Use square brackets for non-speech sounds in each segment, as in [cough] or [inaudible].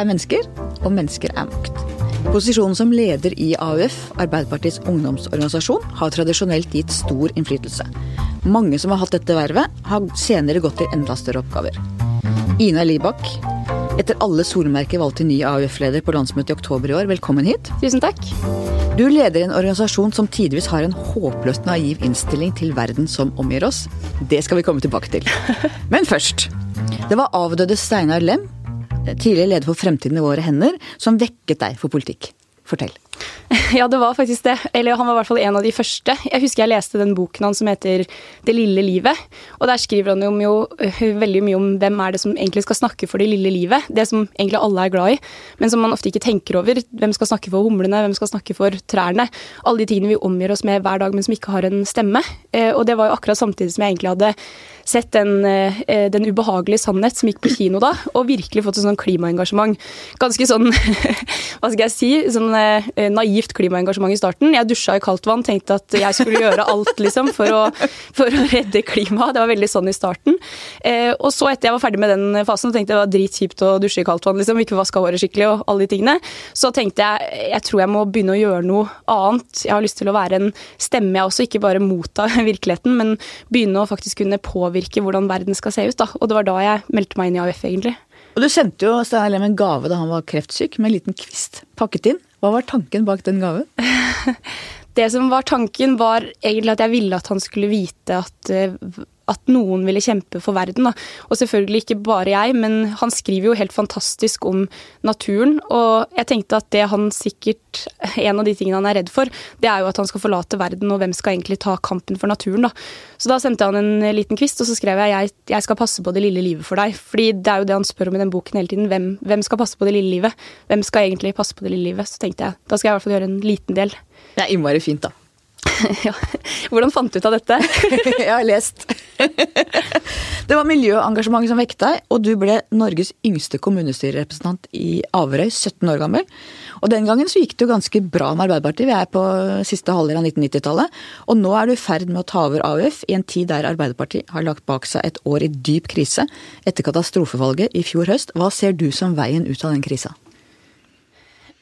er mennesker, og mennesker er makt. Posisjonen som leder i AUF, Arbeiderpartiets ungdomsorganisasjon, har tradisjonelt gitt stor innflytelse. Mange som har hatt dette vervet, har senere gått til enda større oppgaver. Ina Libak, etter alle solmerker valgt til ny AUF-leder på landsmøtet i oktober i år, velkommen hit. Tusen takk. Du leder en organisasjon som tidvis har en håpløst naiv innstilling til verden som omgir oss. Det skal vi komme tilbake til. [laughs] Men først. Det var avdøde Steinar Lem, tidligere leder for Fremtiden i våre hender, som vekket deg for politikk. Fortell. [laughs] Ja, det var faktisk det. Eller han var i hvert fall en av de første. Jeg husker jeg leste den boken hans som heter Det lille livet. Og der skriver han jo jo veldig mye om hvem er det som egentlig skal snakke for det lille livet. Det som egentlig alle er glad i, men som man ofte ikke tenker over. Hvem skal snakke for humlene, hvem skal snakke for trærne. Alle de tingene vi omgir oss med hver dag, men som ikke har en stemme. Uh, og det var jo akkurat samtidig som jeg egentlig hadde sett den, uh, den ubehagelige sannhet som gikk på kino da, og virkelig fått et sånn klimaengasjement. Ganske sånn, [laughs] hva skal jeg si, sånn naivt klimaengasjement i starten. Jeg dusja i kaldt vann, tenkte at jeg skulle gjøre alt liksom, for, å, for å redde klimaet. Det var veldig sånn i starten. Eh, og så etter jeg var ferdig med den fasen, tenkte jeg det var dritkjipt å dusje i kaldt vann, liksom, ikke vaske håret skikkelig og alle de tingene. Så tenkte jeg jeg tror jeg må begynne å gjøre noe annet. Jeg har lyst til å være en stemme, jeg også, ikke bare motta [laughs] virkeligheten, men begynne å faktisk kunne påvirke hvordan verden skal se ut. Da. Og det var da jeg meldte meg inn i AUF, egentlig. Og Du sendte jo Stein Lem en gave da han var kreftsyk, med en liten kvist pakket inn. Hva var tanken bak den gaven? [laughs] Det som var tanken, var egentlig at jeg ville at han skulle vite at eh, at noen ville kjempe for verden. Da. Og selvfølgelig ikke bare jeg, men han skriver jo helt fantastisk om naturen. Og jeg tenkte at det han sikkert En av de tingene han er redd for, det er jo at han skal forlate verden, og hvem skal egentlig ta kampen for naturen, da. Så da sendte han en liten kvist, og så skrev jeg jeg, jeg skal passe på det lille livet for deg. Fordi det er jo det han spør om i den boken hele tiden. Hvem, hvem skal passe på det lille livet? Hvem skal egentlig passe på det lille livet? Så tenkte jeg da skal jeg i hvert fall gjøre en liten del. Det er innmari fint, da. [laughs] ja. Hvordan fant du ut av dette? [laughs] jeg har lest. det var miljøengasjementet som vekket deg, og du ble Norges yngste kommunestyrerepresentant i Averøy, 17 år gammel. Og den gangen så gikk det jo ganske bra med Arbeiderpartiet, vi er på siste halvdel av 1990-tallet. Og nå er du i ferd med å ta over AUF i en tid der Arbeiderpartiet har lagt bak seg et år i dyp krise etter katastrofevalget i fjor høst. Hva ser du som veien ut av den krisa?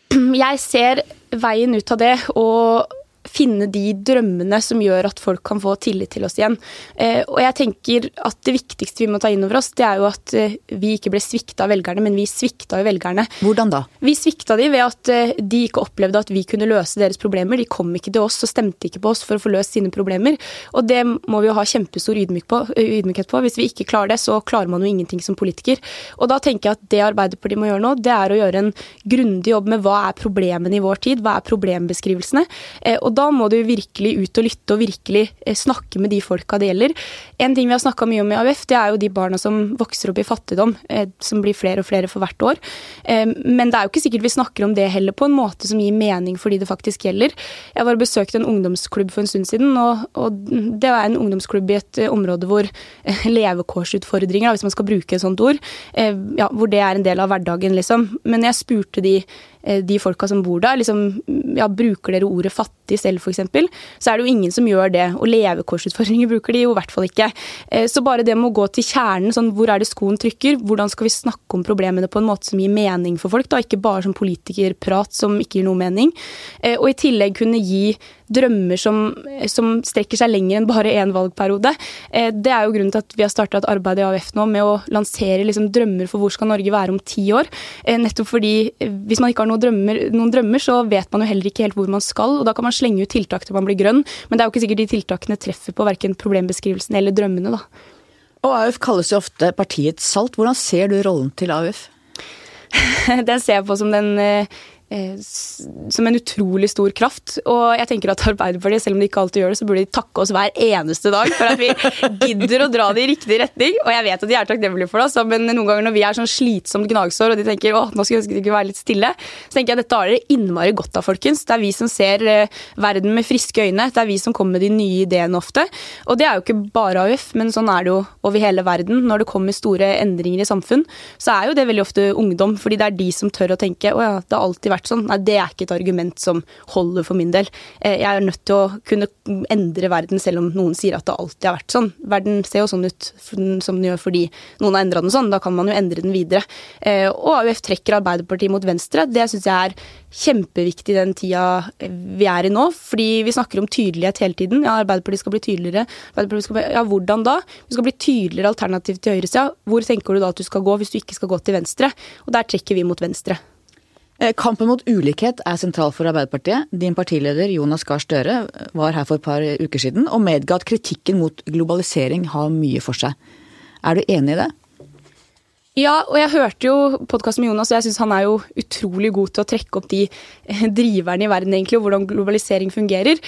Jeg ser veien ut av det, og finne de drømmene som gjør at folk kan få tillit til oss igjen. Eh, og jeg tenker at det viktigste vi må ta inn over oss, det er jo at eh, vi ikke ble svikta av velgerne, men vi svikta jo velgerne. Hvordan da? Vi svikta de ved at eh, de ikke opplevde at vi kunne løse deres problemer. De kom ikke til oss og stemte ikke på oss for å få løst sine problemer. Og det må vi jo ha kjempestor ydmyk på, ydmykhet på. Hvis vi ikke klarer det, så klarer man jo ingenting som politiker. Og da tenker jeg at det Arbeiderpartiet må gjøre nå, det er å gjøre en grundig jobb med hva er problemene i vår tid, hva er problembeskrivelsene. Og da må du virkelig ut og lytte og virkelig eh, snakke med de folka det gjelder. En ting vi har snakka mye om i AUF, det er jo de barna som vokser opp i fattigdom, eh, som blir flere og flere for hvert år. Eh, men det er jo ikke sikkert vi snakker om det heller på en måte som gir mening for de det faktisk gjelder. Jeg var og besøkte en ungdomsklubb for en stund siden, og, det er en ungdomsklubb i et område hvor levekårsutfordringer, hvis man skal bruke et sånt ord, ja, hvor det er en del av hverdagen, liksom. Men jeg spurte de de folka som bor der, liksom, ja, bruker dere ordet fattig selv f.eks., så er det jo ingen som gjør det. Og levekårsutfordringer bruker de jo i hvert fall ikke. Eh, så bare det med å gå til kjernen, sånn hvor er det skoen trykker, hvordan skal vi snakke om problemene på en måte som gir mening for folk, da, ikke bare som politikerprat som ikke gir noe mening. Eh, og i tillegg kunne gi drømmer som, som strekker seg lenger enn bare én valgperiode. Det er jo grunnen til at vi har starta et arbeid i AUF nå med å lansere liksom drømmer for hvor skal Norge være om ti år. Nettopp fordi hvis man ikke har noen drømmer, noen drømmer, så vet man jo heller ikke helt hvor man skal. og Da kan man slenge ut tiltak til man blir grønn, men det er jo ikke sikkert de tiltakene treffer på verken problembeskrivelsen eller drømmene. da. Og AUF kalles jo ofte partiets salt. Hvordan ser du rollen til AUF? [laughs] den ser jeg på som den eh, Eh, som en utrolig stor kraft. Og jeg tenker at Arbeiderpartiet, selv om de ikke alltid gjør det, så burde de takke oss hver eneste dag for at vi [laughs] gidder å dra det i riktig retning. Og jeg vet at de er takknemlige for det, men noen ganger når vi er sånn slitsomt gnagsår og de tenker å, nå skulle de de være litt stille, så tenker jeg at dette har dere innmari godt av, folkens. Det er vi som ser eh, verden med friske øyne. Det er vi som kommer med de nye ideene ofte. Og det er jo ikke bare AUF, men sånn er det jo over hele verden. Når det kommer store endringer i samfunn, så er jo det veldig ofte ungdom, fordi det er de som tør å tenke å ja, det har alltid vært vært sånn. Nei, det er ikke et argument som holder for min del. Jeg er nødt til å kunne endre verden selv om noen sier at det alltid har vært sånn. Verden ser jo sånn ut som den gjør fordi noen har endra den sånn. Da kan man jo endre den videre. Og AUF trekker Arbeiderpartiet mot venstre. Det syns jeg er kjempeviktig den tida vi er i nå. Fordi vi snakker om tydelighet hele tiden. Ja, Arbeiderpartiet skal bli tydeligere. Skal bli, ja, hvordan da? Vi skal bli tydeligere alternativ til høyresida. Hvor tenker du da at du skal gå hvis du ikke skal gå til venstre? Og der trekker vi mot venstre. Eh, kampen mot ulikhet er sentral for Arbeiderpartiet. Din partileder Jonas Gahr Støre var her for et par uker siden og medga at kritikken mot globalisering har mye for seg. Er du enig i det? Ja, og jeg hørte jo podkasten med Jonas, og jeg syns han er jo utrolig god til å trekke opp de eh, driverne i verden, egentlig, og hvordan globalisering fungerer.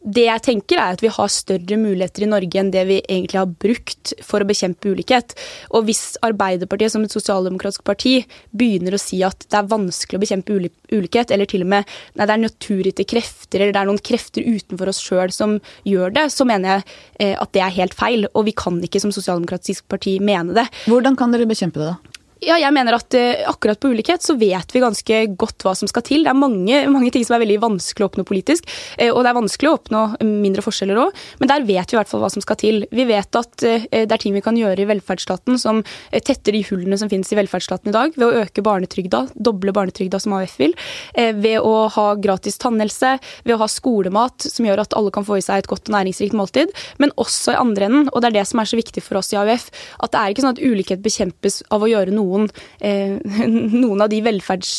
Det jeg tenker, er at vi har større muligheter i Norge enn det vi egentlig har brukt for å bekjempe ulikhet. Og hvis Arbeiderpartiet som et sosialdemokratisk parti begynner å si at det er vanskelig å bekjempe ulikhet, eller til og med nei, det er naturgitte krefter, eller det er noen krefter utenfor oss sjøl som gjør det, så mener jeg eh, at det er helt feil. Og vi kan ikke som sosialdemokratisk parti mene det. Hvordan kan dere bekjempe det, da? Ja, jeg mener at uh, akkurat på ulikhet så vet vi ganske godt hva som skal til. Det er mange, mange ting som er veldig vanskelig å oppnå politisk, uh, og det er vanskelig å oppnå mindre forskjeller òg, men der vet vi i hvert fall hva som skal til. Vi vet at uh, det er ting vi kan gjøre i velferdsstaten som tetter de hullene som finnes i velferdsstaten i dag, ved å øke barnetrygda, doble barnetrygda som AUF vil, ved å ha gratis tannhelse, ved å ha skolemat som gjør at alle kan få i seg et godt og næringsrikt måltid, men også i andre enden, og det er det som er så viktig for oss i AUF, at det er ikke sånn at ulikhet bekjempes av å gjøre noe noen, eh, [laughs] noen av de velferds...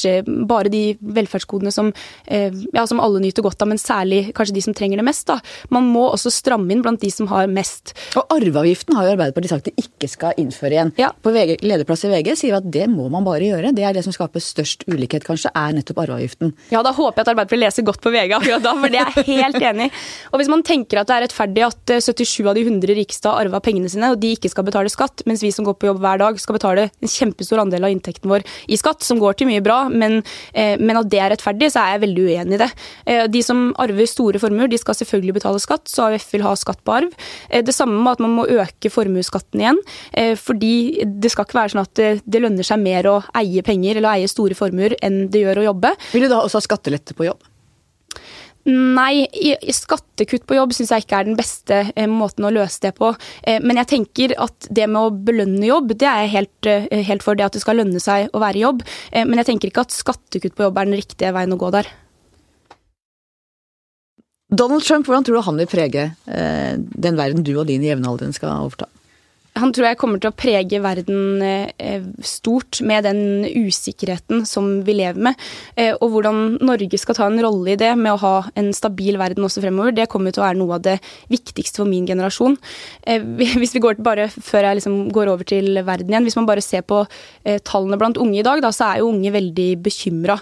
Bare de velferdskodene som, eh, ja, som alle nyter godt av, men særlig kanskje de som trenger det mest. Da. Man må også stramme inn blant de som har mest. Og arveavgiften har jo Arbeiderpartiet sagt de ikke skal innføre igjen. Ja. På VG, lederplass i VG sier vi at det må man bare gjøre. Det er det som skaper størst ulikhet, kanskje, er nettopp arveavgiften. Ja, da håper jeg at Arbeiderpartiet leser godt på VG akkurat da, for det er jeg helt enig i. Og hvis man tenker at det er rettferdig at 77 av de 100 rikeste har arva pengene sine, og de ikke skal betale skatt, mens vi som går på jobb hver dag skal betale en kjempe kjempestor andel av inntekten vår i skatt, som går til mye bra, men, eh, men at det er rettferdig, så er jeg veldig uenig i det. Eh, de som arver store formuer, de skal selvfølgelig betale skatt, så AUF vil ha skatt på arv. Eh, det samme med at man må øke formuesskatten igjen, fordi det skal ikke være sånn at det, lønner seg mer å eie penger eller eie store formuer enn det gjør å jobbe. Vil du da også ha skattelette på jobb? Nei, skattekutt på jobb syns jeg ikke er den beste eh, måten å løse det på. Eh, men jeg tenker at det med å belønne jobb, det er jeg helt, eh, helt for det at det skal lønne seg å være i jobb. Men jeg tenker ikke at skattekutt på jobb er den riktige veien å gå der. Donald Trump, hvordan tror du han vil prege den verden du og din jevnaldrende skal overta? Han tror jeg kommer til å prege verden eh, stort med den usikkerheten som vi lever med. Eh, og hvordan Norge skal ta en rolle i det med å ha en stabil verden også fremover, det kommer til å være noe av det viktigste for min generasjon. Eh, [laughs] hvis vi går bare før jeg liksom går over til verden igjen, hvis man bare ser på tallene blant unge i dag, da, så er jo unge veldig bekymra.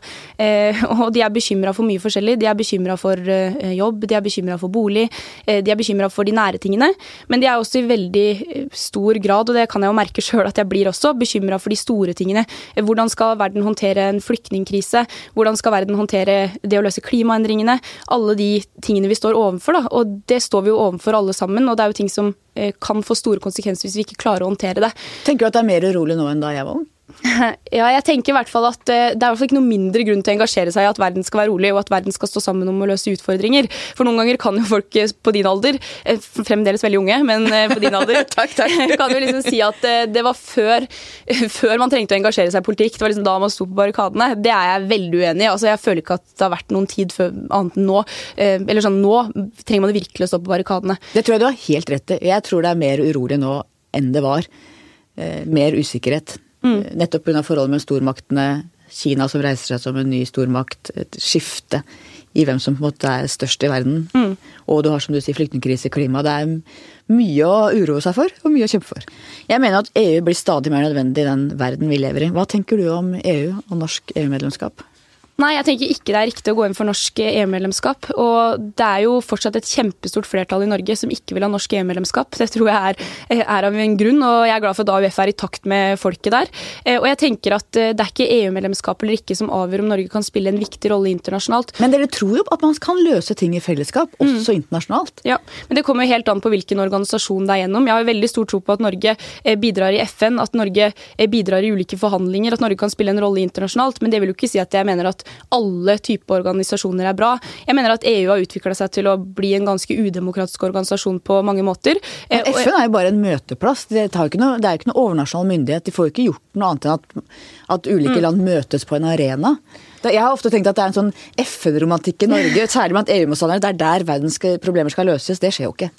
[laughs] Og de er bekymra for mye forskjellig. De er bekymra for jobb, de er bekymra for bolig, de er bekymra for de nære tingene. Men de er også i veldig stor stor grad, og det kan jeg jo merke sjøl at jeg blir også, bekymra for de store tingene. Hvordan skal verden håndtere en flyktningkrise? Hvordan skal verden håndtere det å løse klimaendringene? Alle de tingene vi står overfor, da. Og det står vi jo overfor alle sammen, og det er jo ting som kan få store konsekvenser hvis vi ikke klarer å håndtere det. Tenker du at det er mer urolig nå enn da jeg var ung? [laughs] Ja, jeg tenker i hvert fall at eh, Det er i hvert fall ikke noe mindre grunn til å engasjere seg i at verden skal være rolig, og at verden skal stå sammen om å løse utfordringer. For noen ganger kan jo folk eh, på din alder, eh, fremdeles veldig unge, men på din alder [laughs] takk, takk. [laughs] kan jo liksom si at det var før, før man trengte å engasjere seg i politikk. Det var liksom da man sto på barrikadene. Det er jeg veldig uenig i. Altså, jeg føler ikke at det har vært noen tid før annet enn nå. Eller sånn, nå trenger man virkelig å stå på barrikadene. Det tror jeg du har helt rett i. Jeg tror det er mer urolig nå enn det var. Mer usikkerhet. Mm. Nettopp pga. forholdet med stormaktene. Kina som reiser seg som en ny stormakt. Et skifte i hvem som på en måte er størst i verden. Mm. Og du har som du sier flyktningkrise, klima. Det er mye å uroe seg for, og mye å kjempe for. Jeg mener at EU blir stadig mer nødvendig i den verden vi lever i. Hva tenker du om EU og norsk EU-medlemskap? Nei, jeg tenker ikke det er riktig å gå inn for norsk EU-medlemskap. Og det er jo fortsatt et kjempestort flertall i Norge som ikke vil ha norsk EU-medlemskap. Det tror jeg er, er, av en grunn, og jeg er glad for at AUF er i takt med folket der. Eh, og jeg tenker at eh, det er ikke EU-medlemskap eller ikke som avgjør om Norge kan spille en viktig rolle internasjonalt. Men dere tror jo at man kan løse ting i fellesskap, mm. også mm. internasjonalt? Ja, men det kommer jo helt an på hvilken organisasjon det er gjennom. Jeg har veldig stor tro på at Norge eh, bidrar i FN, at Norge bidrar i ulike forhandlinger, at Norge kan spille en rolle internasjonalt. Men det vil jo ikke si at jeg mener at alle typer organisasjoner er bra. Jeg mener at EU har utvikla seg til å bli en ganske udemokratisk organisasjon på mange måter. Men FN er jo bare en møteplass. Det, noe, det er jo ikke noe overnasjonal myndighet. De får jo ikke gjort noe annet enn at, at ulike mm. land møtes på en arena. Jeg har ofte tenkt at det er en sånn FN-romantikk i Norge, [laughs] særlig blant EU-motstandere. Det er der verdens problemer skal løses. Det skjer jo ikke.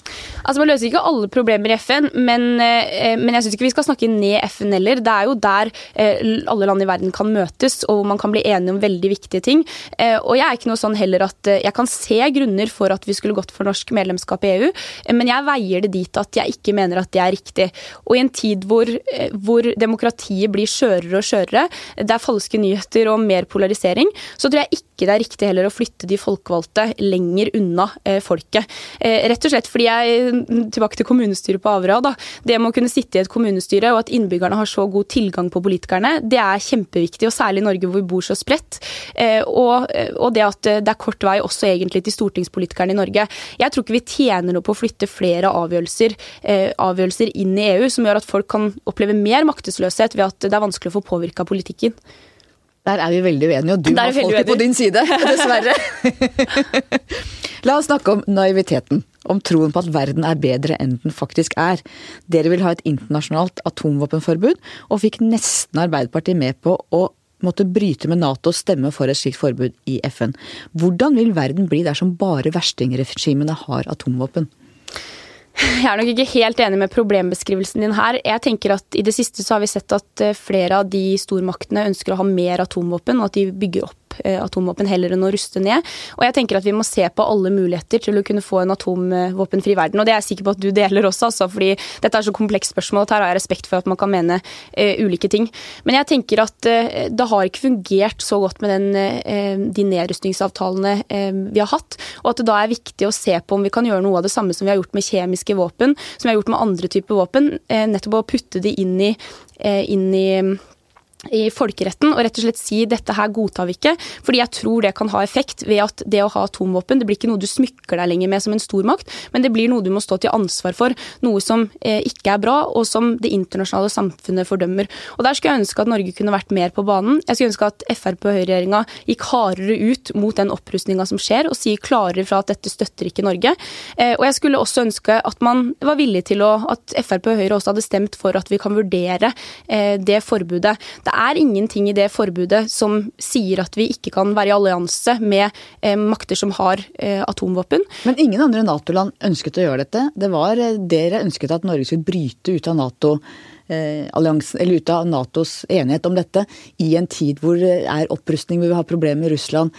Altså Man løser ikke alle problemer i FN, men, eh, men jeg syns ikke vi skal snakke ned FN heller. Det er jo der eh, alle land i verden kan møtes, og man kan bli enige om veldig viktige ting. Eh, og jeg er ikke noe sånn heller at jeg kan se grunner for at vi skulle gått for norsk medlemskap i EU, men jeg veier det dit at jeg ikke mener at det er riktig. Og i en tid hvor, hvor demokratiet blir skjørere og skjørere, det er falske nyheter og mer polarisering regjering, så tror jeg ikke det er riktig heller å flytte de folkevalgte lenger unna eh, folket. Eh, rett og slett fordi jeg, tilbake til kommunestyret på Averøya, da. Det med å kunne sitte i et kommunestyre og at innbyggerne har så god tilgang på politikerne, det er kjempeviktig, og særlig i Norge hvor vi bor så spredt. Eh, og, og, det at det er kort vei også egentlig til stortingspolitikerne i Norge. Jeg tror ikke vi tjener noe på å flytte flere avgjørelser, avgjørelser inn i EU som gjør at folk kan oppleve mer maktesløshet ved at det er vanskelig å få påvirka politikken. Der er vi veldig uenige, og du har folket på din side, [laughs] dessverre. [laughs] La oss snakke om naiviteten. Om troen på at verden er bedre enn den faktisk er. Dere vil ha et internasjonalt atomvåpenforbud, og fikk nesten Arbeiderpartiet med på å måtte bryte med Nato og stemme for et slikt forbud i FN. Hvordan vil verden bli dersom bare verstingregimene har atomvåpen? Jeg er nok ikke helt enig med problembeskrivelsen din her. Jeg tenker at I det siste så har vi sett at eh, flere av de stormaktene ønsker å ha mer atomvåpen, og at de bygger opp atomvåpen heller enn å ruste ned. Og jeg tenker at vi må se på alle muligheter til å kunne få en atomvåpenfri verden. Og det er jeg sikker på at du deler også, altså, fordi dette er så komplekst spørsmål at her har jeg respekt for at man kan mene uh, ulike ting. Men jeg tenker at uh, det har ikke fungert så godt med den, uh, de nedrustningsavtalene vi har hatt, og at det da er viktig å se på om vi kan gjøre noe av det samme som vi har gjort med kjemiske våpen, som vi har gjort med andre typer våpen, nettopp å putte de inn i, inn i i folkeretten og rett og slett si dette her godtar vi ikke. Fordi jeg tror det kan ha effekt ved at det å ha atomvåpen det blir ikke noe du smykker deg lenger med som en stormakt, men det blir noe du må stå til ansvar for. Noe som eh, ikke er bra, og som det internasjonale samfunnet fordømmer. Og Der skulle jeg ønske at Norge kunne vært mer på banen. Jeg skulle ønske at Frp og høyreregjeringa gikk hardere ut mot den opprustninga som skjer, og sier klarere fra at dette støtter ikke Norge. Eh, og jeg skulle også ønske at man var villig til å At Frp og Høyre også hadde stemt for at vi kan vurdere eh, det forbudet. Det er ingenting i det forbudet som sier at vi ikke kan være i allianse med eh, makter som har eh, atomvåpen. Men ingen andre Nato-land ønsket å gjøre dette. Det var eh, Dere ønsket at Norge skulle bryte ut av Nato. Eh, eller ut av Natos enighet om dette i en tid hvor det er opprustning, hvor vi har problemer med Russland.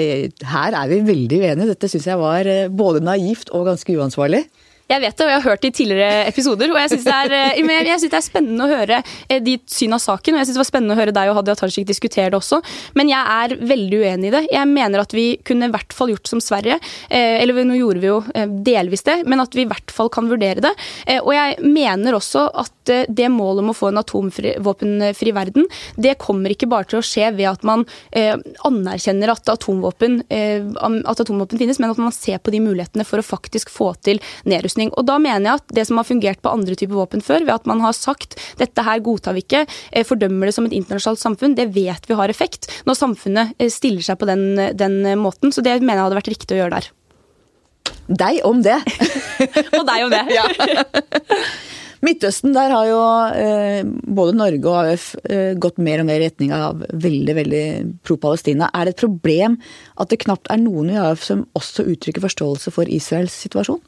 Eh, her er vi veldig uenige. Dette syns jeg var både naivt og ganske uansvarlig. Jeg vet det, og jeg har hørt det i tidligere episoder. Og jeg syns det, eh, det, er spennende å høre eh, ditt syn av saken. Og jeg syns det var spennende å høre deg og Hadia Tajik diskutere det også. Men jeg er veldig uenig i det. Jeg mener at vi kunne i hvert fall gjort som Sverige. Eh, eller nå gjorde vi jo delvis det, men at vi i hvert fall kan vurdere det. Og jeg mener også at det målet om å få en atomvåpenfri verden, det kommer ikke bare til å skje ved at man anerkjenner at atomvåpen, at atomvåpen finnes, men at man ser på de mulighetene for å faktisk få til nedrustning opprustning. Og da mener jeg at det som har fungert på andre typer våpen før, ved at man har sagt dette her godtar vi ikke, eh, fordømmer det som et internasjonalt samfunn, det vet vi har effekt når samfunnet eh, stiller seg på den, den måten. Så det mener jeg hadde vært riktig å gjøre der. Deg om det. [laughs] og deg om det. [laughs] ja. Midtøsten, der har jo eh, både Norge og AUF eh, gått mer og mer i retning av veldig veldig pro-Palestina. Er det et problem at det knapt er noen i AUF som også uttrykker forståelse for Israels situasjon?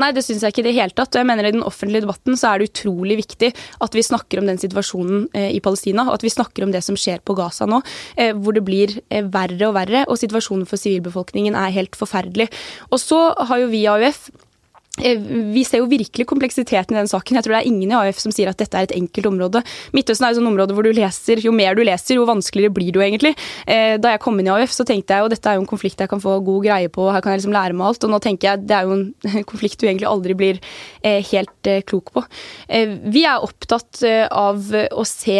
Nei, det syns jeg ikke i det hele tatt. Og jeg mener I den offentlige debatten så er det utrolig viktig at vi snakker om den situasjonen eh, i Palestina, og at vi snakker om det som skjer på Gaza nå, eh, hvor det blir eh, verre og verre, og situasjonen for sivilbefolkningen er helt forferdelig. Og så har jo vi AUF vi ser jo virkelig kompleksiteten i den saken. Jeg tror det er ingen i AUF som sier at dette er et enkelt område. Midtøsten er jo sånn område hvor du leser, jo mer du leser, jo vanskeligere blir du egentlig. Eh, da jeg kom inn i AUF, så tenkte jeg jo dette er jo en konflikt jeg kan få god greie på, her kan jeg liksom lære meg alt. Og nå tenker jeg det er jo en [laughs] konflikt du egentlig aldri blir eh, helt klok på. Vi er opptatt av å se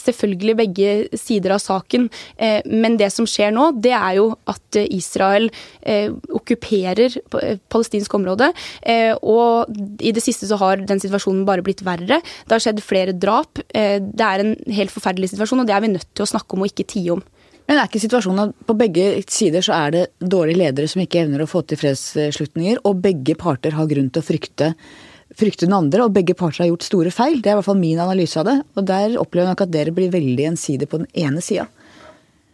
selvfølgelig begge sider av saken. Eh, men det som skjer nå, det er jo at Israel eh, okkuperer palestinsk område. Eh, og i det siste så har den situasjonen bare blitt verre. Det har skjedd flere drap. Det er en helt forferdelig situasjon, og det er vi nødt til å snakke om og ikke tie om. Men er ikke situasjonen at på begge sider så er det dårlige ledere som ikke evner å få til fredsslutninger, og begge parter har grunn til å frykte, frykte den andre, og begge parter har gjort store feil. Det er i hvert fall min analyse av det. Og der opplever jeg nok at dere blir veldig ensidige på den ene sida.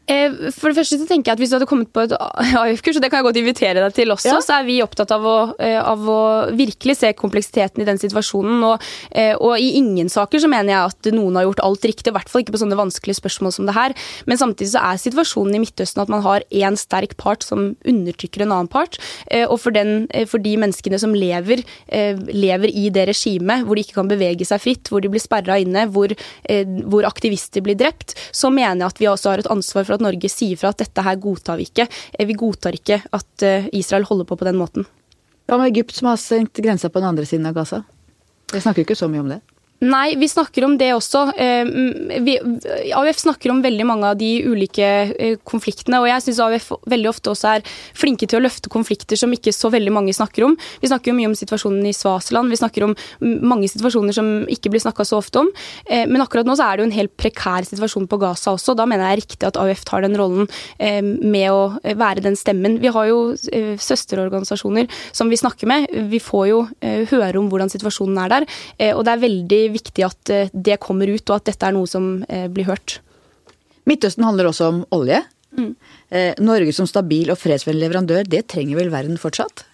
Eh, for det første så tenker jeg at Hvis du hadde kommet på et [laughs] AUF-kurs, og det kan jeg godt invitere deg til også, ja. så er vi opptatt av å, eh, av å, virkelig se kompleksiteten i den situasjonen. Og, eh, og, i ingen saker så mener jeg at noen har gjort alt riktig, i hvert fall ikke på sånne vanskelige spørsmål som det her. Men samtidig så er situasjonen i Midtøsten at man har én sterk part som undertrykker en annen part. Og for, den, for de menneskene som lever, lever i det regimet, hvor de ikke kan bevege seg fritt, hvor de blir sperra inne, hvor, hvor aktivister blir drept, så mener jeg at vi også har et ansvar for at Norge sier fra at dette her godtar vi ikke. Eh, vi godtar ikke at eh, Israel holder på på den måten. Hva med Egypt, som har sendt grensa på den andre siden av Gaza? Jeg snakker ikke så mye om det. Nei, vi snakker om det også. Eh, vi, AUF snakker om veldig mange av de ulike eh, konfliktene. Og jeg syns AUF veldig ofte også er flinke til å løfte konflikter som ikke så veldig mange snakker om. Vi snakker jo mye om situasjonen i Svaseland, vi snakker om mange situasjoner som ikke blir snakka så ofte om. Eh, men akkurat nå så er det jo en helt prekær situasjon på Gaza også. Da mener jeg riktig at AUF tar den rollen med å være den stemmen. Vi har jo søsterorganisasjoner som vi snakker med. Vi får jo høre om hvordan situasjonen er der. Og det er veldig viktig at eh, det kommer ut, og at dette er noe som eh, blir hørt. Midtøsten handler også om olje. Mm. Eh, Norge som stabil og fredsvennlig leverandør, det trenger vel verden fortsatt?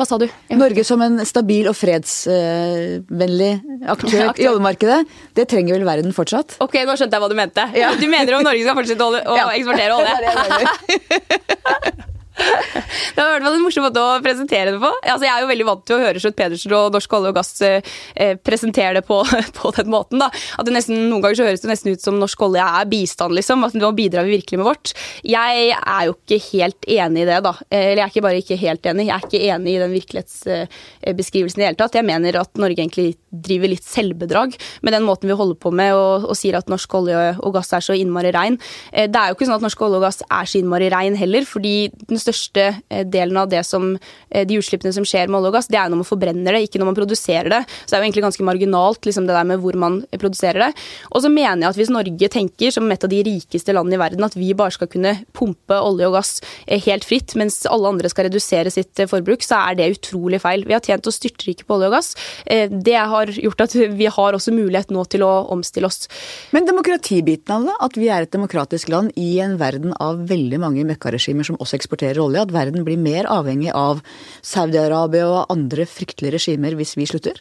Hva sa du? Norge som en stabil og fredsvennlig aktør i oljemarkedet, det trenger vel verden fortsatt? Ok, nå skjønte jeg hva du mente. Ja. Du mener om Norge skal fortsette å, [laughs] eksportere olje? Ja, [laughs] det er det. [laughs] Det var i hvert fall en morsom måte å presentere det på. Altså, jeg er jo veldig vant til å høre Slutt Pedersen og Norsk olje og gass eh, eh, presentere det på, [laughs] på, den måten. da. At nesten, Noen ganger så høres det nesten ut som norsk olje er bistand, liksom. At nå bidrar vi virkelig med vårt. Jeg er jo ikke helt enig i det, da. Eh, eller jeg er ikke bare ikke helt enig, jeg er ikke enig i den virkelighetsbeskrivelsen i det hele tatt. Jeg mener at Norge egentlig driver litt selvbedrag med den måten vi holder på med og, og sier at norsk olje og gass er så innmari rein. Eh, det er jo ikke sånn at norsk olje og gass er så innmari rein heller, fordi den største eh, delen av det som, eh, de utslippene som skjer med olje og gass, det er når man forbrenner det, ikke når man produserer det. Så det er jo egentlig ganske marginalt liksom det der med hvor man produserer det. Og så mener jeg at hvis Norge tenker som et av de rikeste landene i verden at vi bare skal kunne pumpe olje og gass eh, helt fritt, mens alle andre skal redusere sitt forbruk, så er det utrolig feil. Vi har tjent oss styrtrike på olje og gass. Det har gjort at vi har også mulighet nå til å omstille oss. Men demokratibiten av det, at vi er et demokratisk land i en verden av veldig mange møkkaregimer som også eksporterer olje, at verden blir mer avhengig av Saudi-Arabia og andre fryktelige regimer hvis vi slutter?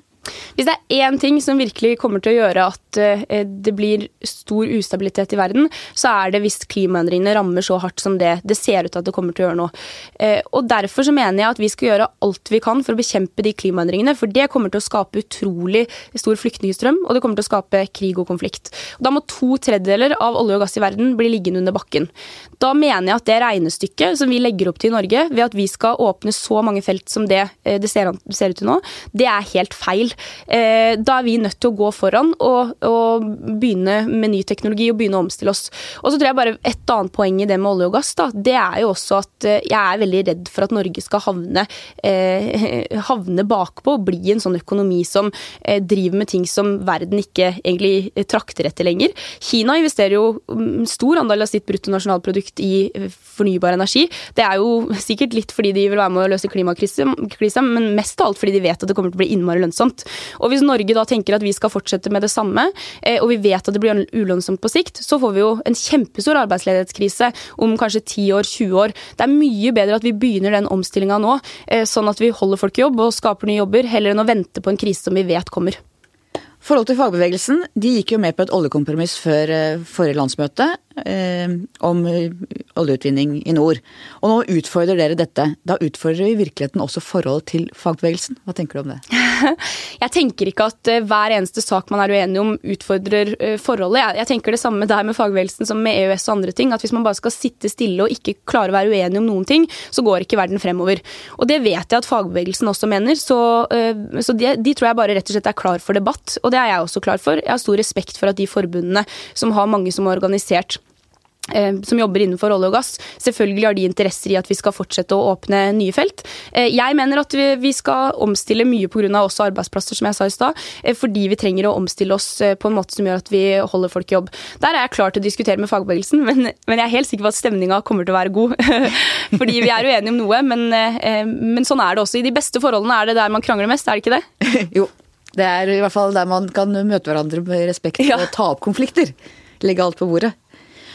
Hvis det er én ting som virkelig kommer til å gjøre at eh, det blir stor ustabilitet i verden, så er det hvis klimaendringene rammer så hardt som det det ser ut til at det kommer til å gjøre nå. Eh, og Derfor så mener jeg at vi skal gjøre alt vi kan for å bekjempe de klimaendringene. For det kommer til å skape utrolig stor flyktningstrøm, og det kommer til å skape krig og konflikt. Og da må to tredjedeler av olje og gass i verden bli liggende under bakken. Da mener jeg at det regnestykket som vi legger opp til i Norge, ved at vi skal åpne så mange felt som det eh, det ser, ser ut til nå, det er helt feil. Eh, da er vi nødt til å gå foran og, og, begynne med ny teknologi og begynne å omstille oss. Og så tror jeg bare Et annet poeng i det med olje og gass, da, det er jo også at eh, jeg er veldig redd for at Norge skal havne, eh, [laughs] havne bakpå og bli en sånn økonomi som driver med ting som verden ikke egentlig trakter etter lenger. Kina investerer jo mm, stor andel av sitt bruttonasjonalprodukt i fornybar energi. Det er jo sikkert litt fordi de vil være med å løse klimakrisen, men mest av alt fordi de vet at det kommer til å bli innmari lønnsomt. Og Hvis Norge da tenker at vi skal fortsette med det samme, eh, og vi vet at det blir ulønnsomt på sikt, så får vi jo en kjempestor arbeidsledighetskrise om kanskje 10 år, 20 år. Det er mye bedre at vi begynner den omstillinga nå, eh, sånn at vi holder folk i jobb og skaper nye jobber, heller enn å vente på en krise som vi vet kommer. Forhold til fagbevegelsen, de gikk jo med på et oljekompromiss før eh, forrige landsmøte om oljeutvinning i nord. Og nå utfordrer dere dette. Da utfordrer vi i virkeligheten også forholdet til fagbevegelsen. Hva tenker du om det? [laughs] Jeg tenker ikke at uh, hver eneste sak man er uenig om, utfordrer forholdet. Jeg, tenker det samme der med fagbevegelsen som med EØS og andre ting. At hvis man bare skal sitte stille og ikke klare å være uenig om noen ting, så går ikke verden fremover. Og det vet jeg at fagbevegelsen også mener, så, så de, de, tror jeg bare rett og slett er klar for debatt. Og det er jeg også klar for. Jeg har stor respekt for at de forbundene som har mange som er organisert Eh, som jobber innenfor olje og gass. Selvfølgelig har de interesser i at vi skal fortsette å åpne nye felt. Eh, jeg mener at vi skal omstille mye pga. også arbeidsplasser, som jeg sa i stad. Eh, fordi vi trenger å omstille oss på en måte som gjør at vi holder folk i jobb. Der er jeg klar til å diskutere med fagbevegelsen, [laughs] men, men jeg er helt sikker på at stemninga kommer til å være god. [laughs] fordi vi er uenige om noe, men, men sånn er det også. I de beste forholdene er det der man krangler mest, er det ikke det? [laughs] jo. Det er i hvert fall der man kan møte hverandre med respekt ja. og ta opp konflikter. Legge alt på bordet.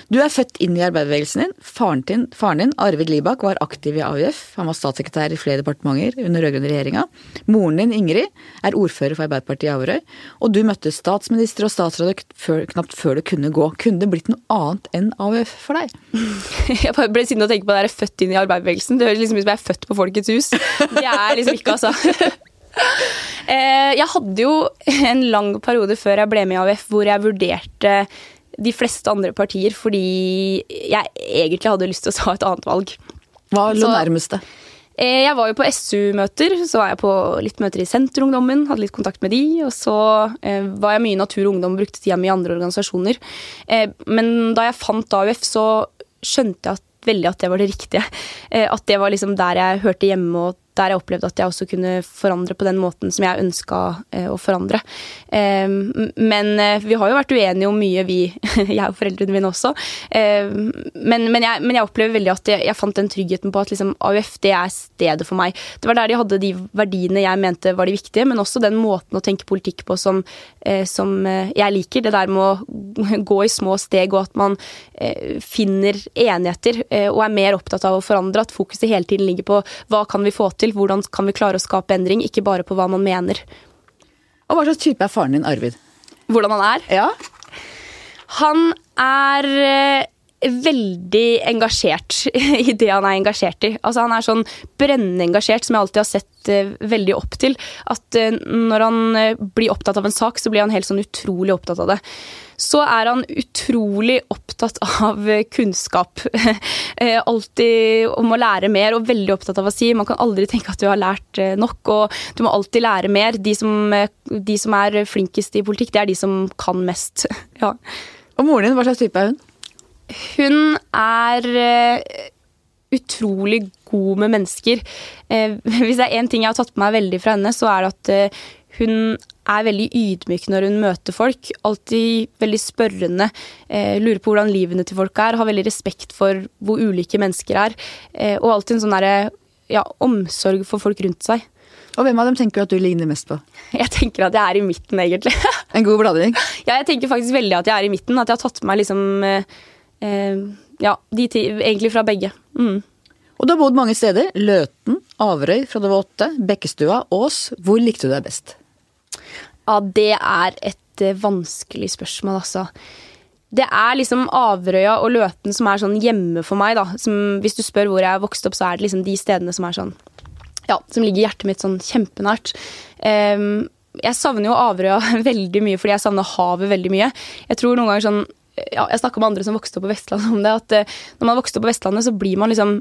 Du er født inn i arbeiderbevegelsen din. Faren din, faren din, Arvid Libak, var aktiv i AUF. Han var statssekretær i flere departementer under rød-grønn regjeringa. Moren din, Ingrid, er ordfører for Arbeiderpartiet i Averøy. Og du møtte statsminister og statsråd knapt før du kunne gå. Kunne det blitt noe annet enn AUF for deg? [laughs] Jeg bare ble sittende og tenke på det der født inn i arbeiderbevegelsen. Det høres liksom ut som jeg er født på Folkets hus. Det er liksom ikke, altså. [laughs] Eh, jeg hadde jo en lang periode før jeg ble med i AUF hvor jeg vurderte de fleste andre partier fordi jeg egentlig hadde lyst til å ta et annet valg. Hva lå nærmeste? Eh, jeg var jo på SU-møter, så var jeg på litt møter i Senterungdommen, hadde litt kontakt med de. Og så eh, var jeg mye i Natur og Ungdom og brukte tida mi i andre organisasjoner. Eh, men da jeg fant AUF, så skjønte jeg at, veldig at det var det riktige. At det var liksom der jeg hørte hjemme, og der jeg opplevde at jeg også kunne forandre på den måten som jeg ønska eh, å forandre. Eh, men eh, vi har jo vært uenige om mye, vi, [laughs] jeg og foreldrene mine også. Men, men, jeg, men jeg, opplever veldig at jeg, jeg fant den tryggheten på at liksom, AUF det er stedet for meg. Det var der de hadde de verdiene jeg mente var de viktige, men også den måten å tenke politikk på som, som jeg liker. Det der med å [laughs] gå i små steg, og at man finner enigheter og er mer opptatt av å forandre. At fokuset hele tiden ligger på hva kan vi få til til hvordan kan vi klare å skape endring, ikke bare på hva man mener. Og Hva slags type er faren din, Arvid? Hvordan han er? Ja. Han er eh, veldig engasjert [laughs] i det han er engasjert i. Altså Han er sånn brennende engasjert, som jeg alltid har sett uh, veldig opp til. At uh, når han uh, blir opptatt av en sak, så blir han helt sånn utrolig opptatt av det så er han utrolig opptatt av kunnskap. [laughs] Eh, alltid om å lære mer, og veldig opptatt av å si man kan aldri tenke at du har lært eh, nok, og du må alltid lære mer. De som, eh, de som er flinkest i politikk, det er de som kan mest. [laughs] Ja. Og moren din, hva slags type er hun? Hun er utrolig god med mennesker. [laughs] Hvis det er én ting jeg har tatt på meg veldig fra henne, så er det at hun er veldig ydmyk når hun møter folk. Alltid veldig spørrende. Eh, lurer på hvordan livene til folk er. Har veldig respekt for hvor ulike mennesker er. Eh, og alltid en sånn derre ja, omsorg for folk rundt seg. Og hvem av dem tenker du at du ligner mest på? [laughs] Jeg tenker at jeg er i midten, egentlig. [laughs] en god bladring? Ja, jeg tenker faktisk veldig at jeg er i midten. At jeg har tatt med meg liksom eh, eh Ja, de egentlig fra begge. Mm. Og du har bodd mange steder. Løten, Averøy fra du var åtte, Bekkestua, Ås. Hvor likte du deg best? Ja, det er et uh, vanskelig spørsmål, altså. Det er liksom Averøya og Løten som er sånn hjemme for meg, da. Som, hvis du spør hvor jeg er vokst opp, så er det liksom de stedene som er sånn Ja, som ligger hjertet mitt sånn kjempenært. Um, jeg savner jo Averøya [laughs] veldig mye fordi jeg savner havet veldig mye. Jeg tror noen ganger sånn ja, Jeg snakka med andre som vokste opp på Vestlandet om det, at uh, når man vokste opp på Vestlandet, så blir man liksom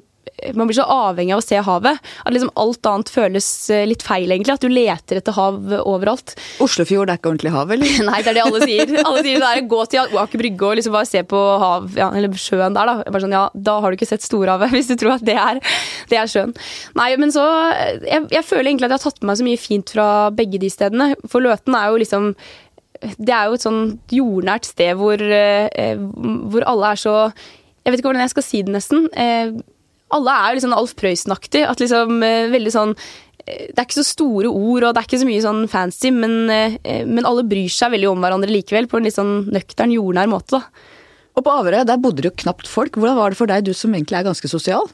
man blir så avhengig av å se havet. At liksom alt annet føles eh, litt feil, egentlig. At du leter etter hav overalt. Oslofjord er ikke ordentlig hav, eller? [laughs] Nei, det er det alle sier. Alle sier det er Gå til Aker Brygge og liksom bare se på hav, ja, eller sjøen der, da. Bare sånn, ja, da har du ikke sett storhavet, [laughs] hvis du tror at det er, det er sjøen. Nei, men så jeg, jeg føler egentlig at jeg har tatt med meg så mye fint fra begge de stedene. For Løten er jo liksom det er jo et sånn jordnært sted hvor, eh, hvor alle er så Jeg vet ikke hvordan jeg skal si det, nesten. Eh, alle er jo litt sånn Alf Prøysen-aktig. At liksom eh, veldig sånn eh, det er ikke så store ord og det er ikke så mye sånn fancy, men, eh, men alle bryr seg veldig om hverandre likevel, på en litt sånn nøktern, jordnær måte. da. Og på Averøy, der bodde det jo knapt folk. Hvordan var det for deg, du som egentlig er ganske sosial?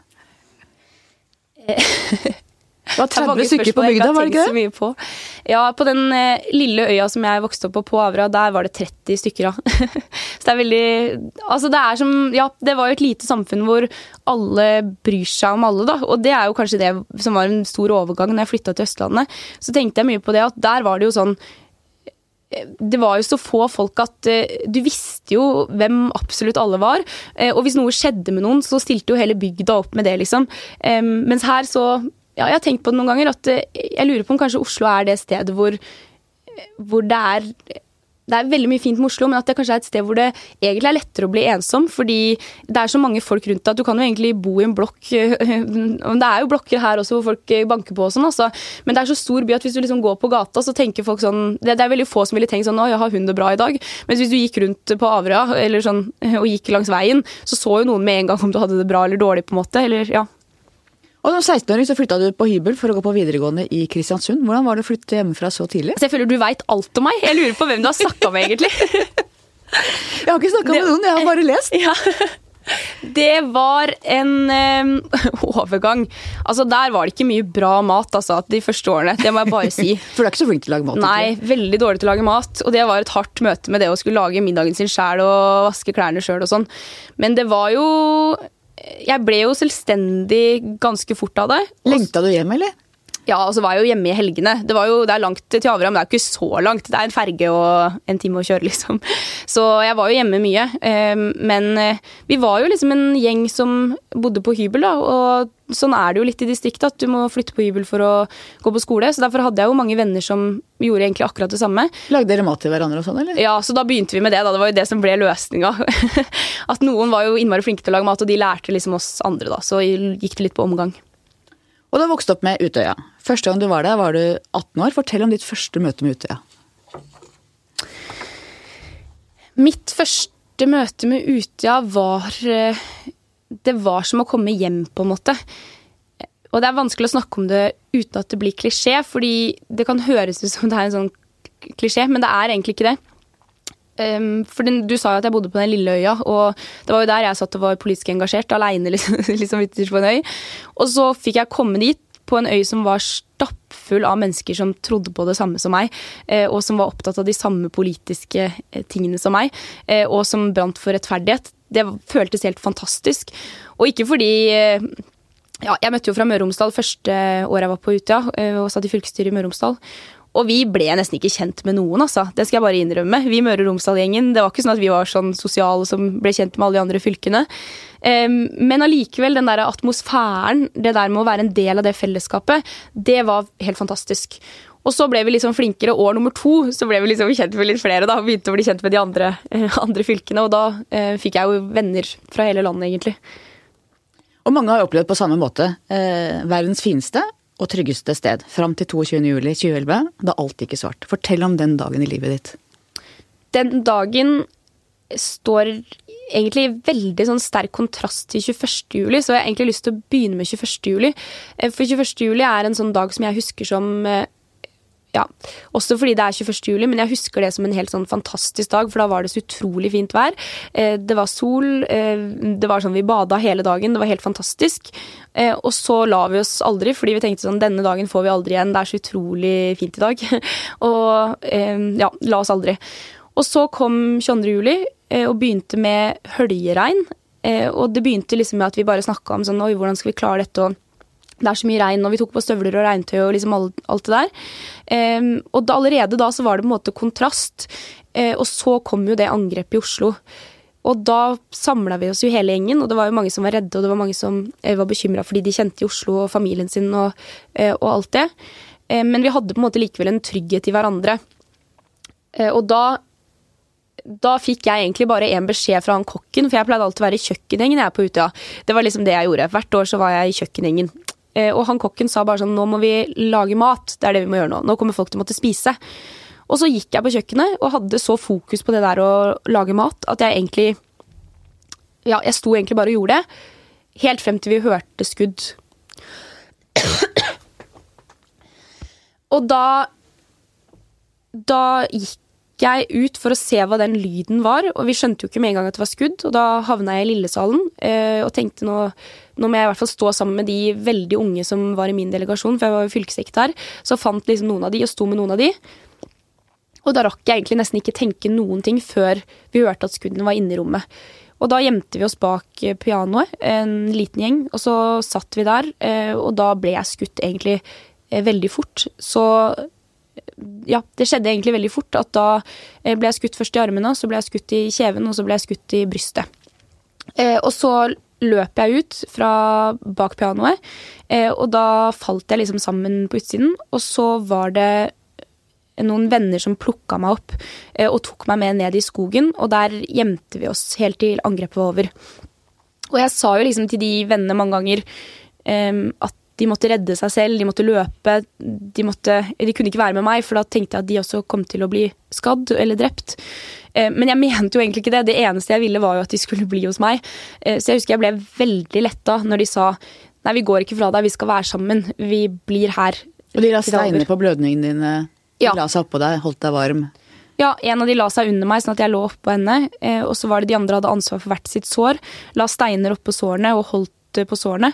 [laughs] Det var [laughs] 30 stykker på bygda, var det ikke det? På. Ja, på den eh, lille øya som jeg vokste opp på, på Avra, der var det 30 stykker, av. [laughs] så det er veldig Altså, det er som Ja, det var jo et lite samfunn hvor alle bryr seg om alle, da. Og det er jo kanskje det som var en stor overgang når jeg flytta til Østlandet. Så tenkte jeg mye på det at der var det jo sånn det var jo så få folk at uh, du visste jo hvem absolutt alle var. Uh, og hvis noe skjedde med noen, så stilte jo hele bygda opp med det, liksom. Mens her så ja, jeg har tenkt på det noen ganger at eh, jeg lurer på om kanskje Oslo er det stedet hvor, hvor det er det er veldig mye fint med Oslo, men at det kanskje er et sted hvor det egentlig er lettere å bli ensom. Fordi det er så mange folk rundt deg at du kan jo egentlig bo i en blokk [laughs] Det er jo blokker her også hvor folk banker på og sånn, altså. Men det er så stor by at hvis du liksom går på gata, så tenker folk sånn det er veldig få som ville tenkt sånn Å, jeg har hun det bra i dag. Mens hvis du gikk rundt på Averøya eller sånn, [laughs] og gikk langs veien, så så jo noen med en gang om du hadde det bra eller dårlig, på en måte. Eller ja, og Som 16-åring så flytta du på hybel for å gå på videregående i Kristiansund. Hvordan var det å flytte hjemmefra så tidlig? Altså, jeg føler du veit alt om meg. Jeg lurer på hvem du har snakka med, egentlig. [laughs] jeg har ikke snakka med noen, jeg har bare lest. Ja. Det var en øh, [laughs] overgang. Altså, Der var det ikke mye bra mat altså, de første årene. Det må jeg bare si. [laughs] For du er ikke så flink til å lage mat? Nei, ikke? veldig dårlig til å lage mat. Og det var et hardt møte med det å skulle lage middagen sin sjæl og vaske klærne sjøl og sånn. Men det var jo jeg ble jo selvstendig ganske fort av det. Lengta du hjem, eller? Ja, og så var jeg jo hjemme i helgene. Det, jo, det er langt til Averham, det er jo ikke så langt. Det er en ferge og en time å kjøre, [laughs] liksom. Så jeg var jo hjemme mye. Ehm, men eh, vi var jo liksom en gjeng som bodde på hybel, da. Og sånn er det jo litt i distriktet, at du må flytte på hybel for å gå på skole. Så derfor hadde jeg jo mange venner som gjorde egentlig akkurat det samme. Lagde dere mat til hverandre og sånn, eller? Ja, så da begynte vi med det. da. Det var jo det som ble løsninga. [laughs] at noen var jo innmari flinke til å lage mat, og de lærte liksom oss andre, da. Så gikk det litt på omgang. Og du har vokst opp med Utøya. Første gang du var der, var du 18 år. Fortell om ditt første møte med Utøya. Mitt første møte med Utøya var eh, Det var som å komme hjem, på en måte. Og det er vanskelig å snakke om det uten at det blir klisjé, fordi det kan høres ut som det er en sånn klisjé, men det er egentlig ikke det. Um, for den, Du sa jo at jeg bodde på den lille øya, og det var jo der jeg satt og var politisk engasjert. Aleine [laughs] liksom, liksom på en øy. Og så fikk jeg komme dit, på en øy som var stappfull av mennesker som trodde på det samme som meg, eh, og som var opptatt av de samme politiske eh, tingene som meg, eh, og som brant for rettferdighet. Det føltes helt fantastisk. Og ikke fordi ja, Jeg møtte jo fra Møre og Romsdal første året jeg var på Utøya, og satt i fylkesstyret i Møre og Romsdal. Og vi ble nesten ikke kjent med noen, altså. Det skal jeg bare innrømme. Vi Møre og Romsdal-gjengen. Det var ikke sånn at vi var sånn sosiale som ble kjent med alle de andre fylkene. Men allikevel, den der atmosfæren, det der med å være en del av det fellesskapet, det var helt fantastisk. Og så ble vi liksom flinkere. År nummer to så ble vi liksom kjent med litt flere. da, Begynte å bli kjent med de andre, eh, andre fylkene. Og da eh, fikk jeg jo venner fra hele landet, egentlig. Og mange har opplevd på samme måte. Eh, verdens fineste og tryggeste sted fram til 22.07.2011, da alt gikk i svart. Fortell om den dagen i livet ditt. Den dagen står egentlig i veldig sånn sterk kontrast til 21. juli, så jeg har egentlig lyst til å begynne med 21. juli. Eh, for 21. juli er en sånn dag som jeg husker som eh, ja, også fordi det er 21. juli, men jeg husker det som en helt sånn fantastisk dag, for da var det så utrolig fint vær. Eh, det var sol, eh, det var sånn vi bada hele dagen, det var helt fantastisk. Eh, og så la vi oss aldri, fordi vi tenkte sånn denne dagen får vi aldri igjen, det er så utrolig fint i dag. [laughs] og ja, la oss aldri. Og så kom 22. juli og begynte med høljeregn. Og det begynte liksom med at vi bare snakka om sånn oi, hvordan skal vi klare dette? og det er så mye regn, og vi tok på støvler og regntøy og liksom alt, alt det der. Um, og da, allerede da så var det på en måte kontrast. Uh, og så kom jo det angrepet i Oslo. Og da samla vi oss jo hele gjengen, og det var jo mange som var redde, og det var mange som uh, var bekymra fordi de kjente i Oslo og familien sin og, uh, og alt det. men vi hadde på en måte likevel en trygghet i hverandre. og da da fikk jeg egentlig bare én beskjed fra han kokken, for jeg pleide alltid å være i kjøkkengjengen jeg på Utøya. Det var liksom det jeg gjorde. Hvert år så var jeg i kjøkkengjengen. Eh, og han kokken sa bare sånn Nå må vi lage mat. Det er det vi må gjøre nå. Nå kommer folk til å måtte spise. Og så gikk jeg på kjøkkenet og hadde så fokus på det der å lage mat at jeg egentlig Ja, jeg sto egentlig bare og gjorde det. Helt frem til vi hørte skudd. Og da Da gikk jeg ut for å se hva den lyden var, og vi skjønte jo ikke med en gang at det var skudd. Og da havna jeg i Lillesalen eh, og tenkte nå, nå må jeg i hvert fall stå sammen med de veldig unge som var i min delegasjon, for jeg var jo fylkessekretær. Så fant liksom noen av de og sto med noen av de. Og da rakk jeg egentlig nesten ikke tenke noen ting før vi hørte at skuddene var inne i rommet. Og da gjemte vi oss bak pianoet, en liten gjeng, og så satt vi der. Eh, og da ble jeg skutt egentlig eh, veldig fort. Så ja, det skjedde egentlig veldig fort. At da eh, ble jeg skutt først i armene, så ble jeg skutt i kjeven, og så ble jeg skutt i brystet. Eh, og så løp jeg ut fra bak pianoet, eh, og da falt jeg liksom sammen på utsiden. Og så var det noen venner som plukka meg opp og tok meg med ned i skogen. Og der gjemte vi oss helt til angrepet var over. Og jeg sa jo liksom til de vennene mange ganger at de måtte redde seg selv, de måtte løpe. De, måtte, de kunne ikke være med meg, for da tenkte jeg at de også kom til å bli skadd eller drept. Eh, men jeg mente jo egentlig ikke det. Det eneste jeg ville, var jo at de skulle bli hos meg. Eh, så jeg husker jeg ble veldig letta når de sa nei, vi går ikke fra deg, vi skal være sammen. Vi blir her. Og de la steiner på blødningene dine? De ja. la seg oppå deg, holdt deg varm? Ja, en av de la seg under meg, sånn at jeg lå oppå henne. Eh, og så var det de andre hadde ansvar for hvert sitt sår. La steiner oppå sårene og holdt på sårene.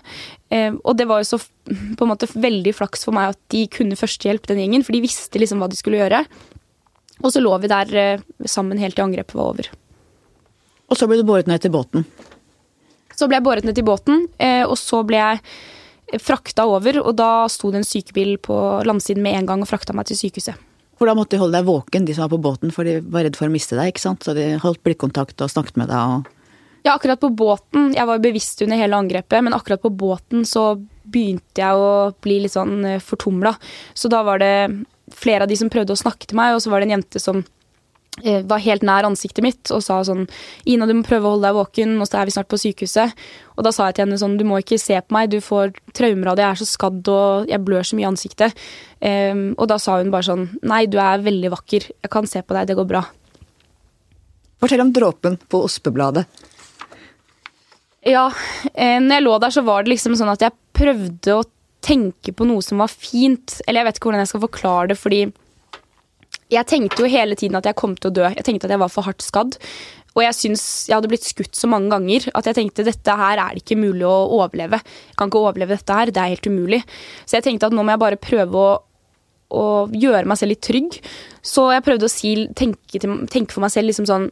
Og det var jo så på en måte veldig flaks for meg at de kunne førstehjelp, den gjengen, for de visste liksom hva de skulle gjøre. Og så lå vi der eh, sammen helt til angrepet var over. Og så ble du båret ned til båten? Så ble jeg båret ned til båten, eh, og så ble jeg frakta over. Og da sto det en sykebil på landsiden med en gang og frakta meg til sykehuset. For da måtte de holde deg våken, de som var på båten, for de var redd for å miste deg, ikke sant? Så de holdt blikkontakt og snakket med deg og Ja, akkurat på båten. Jeg var bevisst under hele angrepet, men akkurat på båten så begynte jeg å bli litt sånn eh, fortumla. Så da var det flere av de som prøvde å snakke til meg, og så var det en jente som eh, var helt nær ansiktet mitt og sa sånn 'Ina, du må prøve å holde deg våken, og så er vi snart på sykehuset'. Og da sa jeg til henne sånn 'Du må ikke se på meg, du får traumer av det, jeg er så skadd og jeg blør så mye i ansiktet'. Um, og da sa hun bare sånn 'Nei, du er veldig vakker, jeg kan se på deg, det går bra'. Fortell om dråpen på Ospebladet. Ja, eh, når jeg lå der, så var det liksom sånn at jeg prøvde å tenke på noe som var fint. Eller jeg vet ikke hvordan jeg skal forklare det, fordi jeg tenkte jo hele tiden at jeg kom til å dø. Jeg tenkte at jeg var for hardt skadd. Og jeg syns jeg hadde blitt skutt så mange ganger at jeg tenkte dette her er det ikke mulig å overleve. Jeg kan ikke overleve dette her, det er helt umulig. Så jeg tenkte at nå må jeg bare prøve å, å gjøre meg selv litt trygg. Så jeg prøvde å si, tenke, tenke for meg selv liksom sånn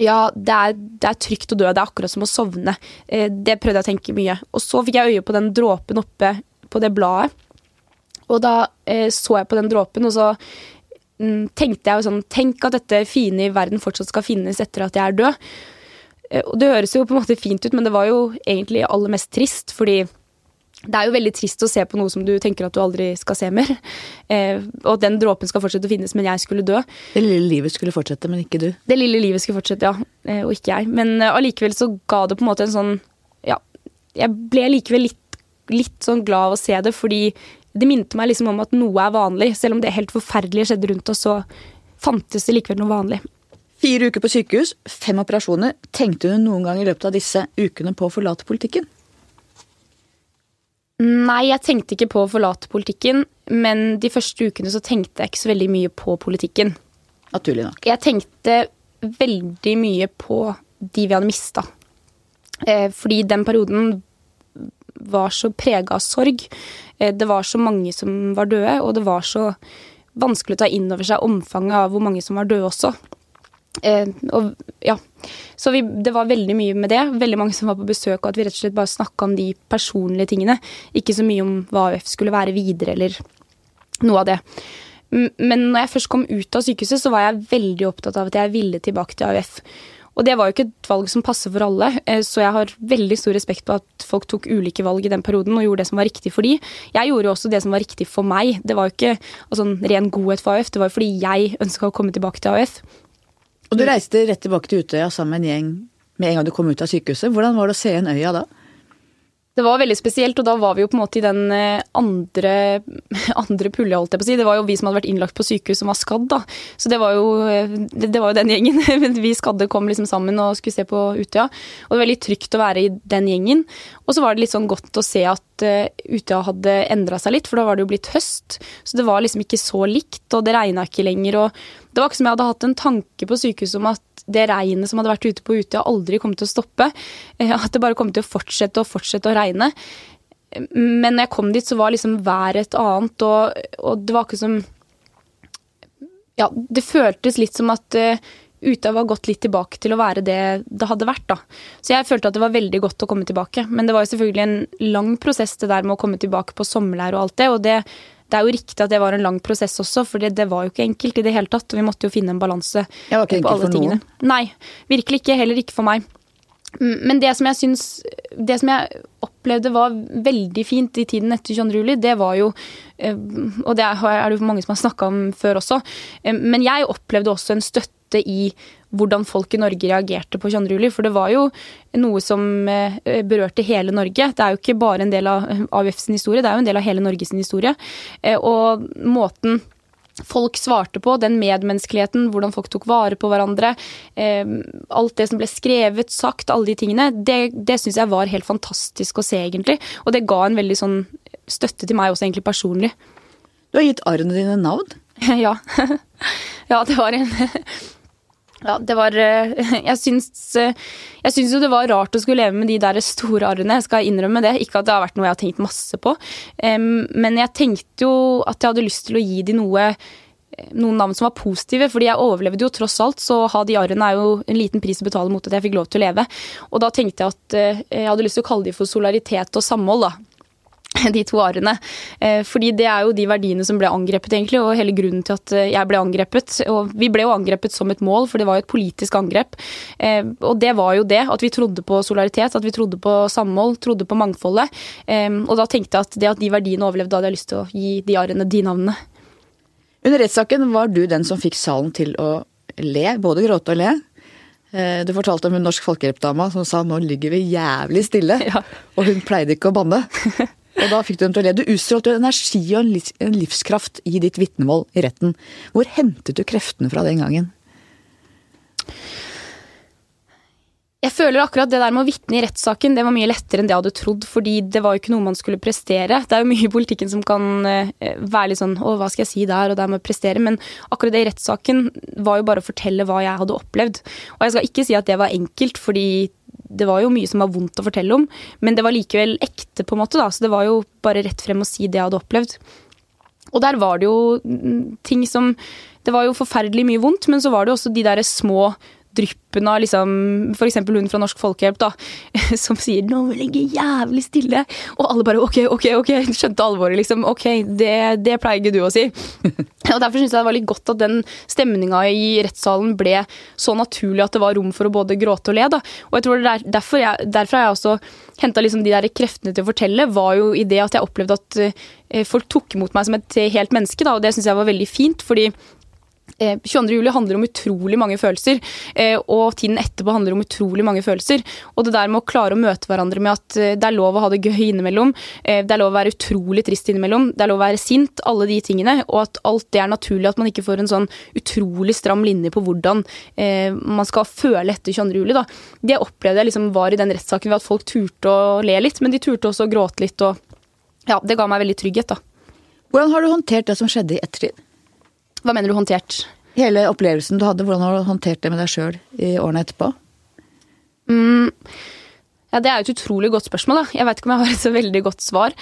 ja, det er, det er, trygt å dø. Det er akkurat som å sovne. Eh, det prøvde jeg å tenke mye. Og så fikk jeg øye på den dråpen oppe på det bladet. Og da eh, så jeg på den dråpen, og så mm, tenkte jeg jo sånn Tenk at dette fine i verden fortsatt skal finnes etter at jeg er død. Eh, og det høres jo på en måte fint ut, men det var jo egentlig aller mest trist, fordi det er jo veldig trist å se på noe som du tenker at du aldri skal se mer. [laughs] Eh, og den dråpen skal fortsette å finnes, men jeg skulle dø. Det lille livet skulle fortsette, men ikke du? Det lille livet skulle fortsette, ja. Eh, og ikke jeg. Men eh, allikevel så ga det på en måte en sånn Ja, jeg ble likevel litt litt sånn glad av å se det, fordi det minte meg liksom om at noe er vanlig. Selv om det helt forferdelige skjedde rundt oss, så fantes det likevel noe vanlig. Fire uker på sykehus, fem operasjoner. Tenkte du noen gang i løpet av disse ukene på å forlate politikken? Nei, jeg tenkte ikke på å forlate politikken, men de første ukene så tenkte jeg ikke så veldig mye på politikken. Naturlig nok. Jeg tenkte veldig mye på de vi hadde mista. Eh, fordi den perioden var så prega av sorg. Eh, det var så mange som var døde, og det var så vanskelig å ta inn over seg omfanget av hvor mange som var døde også. Eh, og, ja. Så vi, det var veldig mye med det. Veldig mange som var på besøk, og at vi rett og slett bare snakka om de personlige tingene. Ikke så mye om hva AUF skulle være videre, eller noe av det. Men når jeg først kom ut av sykehuset, så var jeg veldig opptatt av at jeg ville tilbake til AUF. Og det var jo ikke et valg som passer for alle, eh, så jeg har veldig stor respekt på at folk tok ulike valg i den perioden og gjorde det som var riktig for de. Jeg gjorde jo også det som var riktig for meg. Det var jo ikke altså, ren godhet for AUF, det var jo fordi jeg ønska å komme tilbake til AUF. Og du reiste rett tilbake til Utøya sammen med en gjeng med en gang du kom ut av sykehuset. Hvordan var det å se en øya da? Det var veldig spesielt, og da var vi jo på en måte i den eh, andre, [laughs] andre pulja, holdt jeg på å si. Det var jo vi som hadde vært innlagt på sykehus som var skadd, da. Så det var jo, eh, det, var jo den gjengen. [laughs] vi skadde kom liksom sammen og skulle se på Utøya. Og det var veldig trygt å være i den gjengen. Og så var det litt sånn godt å se at uh, Utøya hadde endra seg litt, for da var det jo blitt høst. Så det var liksom ikke så likt, og det regna ikke lenger. og det var ikke som jeg hadde hatt en tanke på sykehuset om at det regnet som hadde vært ute på Utøya, aldri kom til å stoppe. Eh, at det bare kom til å fortsette og fortsette å regne. Men når jeg kom dit, så var liksom været et annet, og, og, det var ikke som Ja, det føltes litt som at uh, Utøya var gått litt tilbake til å være det det hadde vært, da. Så jeg følte at det var veldig godt å komme tilbake. Men det var jo selvfølgelig en lang prosess, det der med å komme tilbake på sommerleir og alt det, og det det er jo riktig at det var en lang prosess også, for det, det var jo ikke enkelt i det hele tatt. Og vi måtte jo finne en balanse på alle tingene. Nei, virkelig ikke. Heller ikke for meg. Men det som jeg syns Det som jeg opplevde var veldig fint i tiden etter 22. juli, det var jo eh, Og det er det jo mange som har snakka om før også. Eh, men jeg opplevde også en støtte i hvordan folk i Norge reagerte på 22. juli. For det var jo noe som eh, berørte hele Norge. Det er jo ikke bare en del av AUF sin historie, det er jo en del av hele Norges historie. Og måten folk svarte på, den medmenneskeligheten, hvordan folk tok vare på hverandre. Eh, alt det som ble skrevet, sagt, alle de tingene. Det, det syns jeg var helt fantastisk å se, egentlig. Og det ga en veldig sånn støtte til meg også, egentlig personlig. Du har gitt arrene dine navn? [laughs] ja. [laughs] ja, det var en ja, det var eh, [laughs] Jeg syns, eh, jeg syns jo det var rart å skulle leve med de der store arrene, jeg skal innrømme det. Ikke at det har vært noe jeg har tenkt masse på. Men jeg tenkte jo at jeg hadde lyst til å gi de noe eh, noen navn som var positive, fordi jeg overlevde jo tross alt, så ha de arrene er jo en liten pris å betale mot at jeg fikk lov til å leve. Og da tenkte jeg at jeg hadde lyst til å kalle de for solidaritet og samhold, da. [laughs] de to arene. Eh, fordi det er jo de verdiene som ble angrepet, egentlig, og hele grunnen til at eh, jeg ble angrepet. Og vi ble jo angrepet som et mål, for det var jo et politisk angrep. Eh, og det var jo det, at vi trodde på solidaritet, at vi trodde på samhold, trodde på mangfoldet. Og da tenkte jeg at det at de verdiene overlevde, da hadde jeg lyst til å gi de arene de navnene. Under rettssaken var du den som fikk salen til å le, både gråte og le. Du fortalte om hun norsk folkehjelpdama som sa 'nå ligger vi jævlig stille', [laughs] ja. og hun pleide ikke å banne. [laughs] Og da fikk du dem til å le. Du utstrålte energi og en livskraft i ditt vitnemål i retten. Hvor hentet du kreftene fra den gangen? Jeg føler akkurat det der med å vitne i rettssaken det var mye lettere enn det jeg hadde trodd. fordi det var jo ikke noe man skulle prestere. Det er jo mye i politikken som kan eh, være litt sånn å, hva skal jeg si der, og der må jeg prestere. Men akkurat det i rettssaken var jo bare å fortelle hva jeg hadde opplevd. Og jeg skal ikke si at det var enkelt, fordi det var jo mye som var vondt å fortelle om, men det var likevel ekte, på en måte. da, Så det var jo bare rett frem å si det jeg hadde opplevd. Og der var det jo mm, ting som Det var jo forferdelig mye vondt, men så var det også de der små dryppen av liksom, f.eks. hun fra Norsk Folkehjelp, da, [laughs] som sier 'nå må ligge jævlig stille', og alle bare 'ok, ok, ok', [laughs] skjønte alvoret, liksom. Ok, det, det pleier ikke du å si. [laughs] og Derfor syns jeg det var litt godt at den stemninga i rettssalen ble så naturlig at det var rom for å både gråte og le. da. Og jeg tror det er derfor, jeg, derfor jeg også henta liksom de der kreftene til å fortelle, var jo i det at jeg opplevde at eh, folk tok imot meg som et helt menneske, da, og det syns jeg var veldig fint. fordi 22. Eh, juli handler om utrolig mange følelser, eh, og tiden etterpå handler om utrolig mange følelser. Og det der med å klare å møte hverandre med at eh, det er lov å ha det gøy innimellom, det er lov å være utrolig trist innimellom, det er lov å være sint, alle de tingene, og at alt det er naturlig, at man ikke får en sånn utrolig stram linje på hvordan man skal føle etter 22. juli. Det opplevde jeg liksom var i den rettssaken ved at folk turte å le litt, men de turte også å gråte litt, og ja, det ga meg veldig trygghet, da. Hvordan har du håndtert det som skjedde i ettertid? Hva mener du håndtert? Hele opplevelsen du hadde, hvordan har du håndtert det med deg sjøl i årene etterpå? Mm, ja, det er jo et utrolig godt spørsmål, da. Jeg veit ikke om jeg har et så veldig godt svar.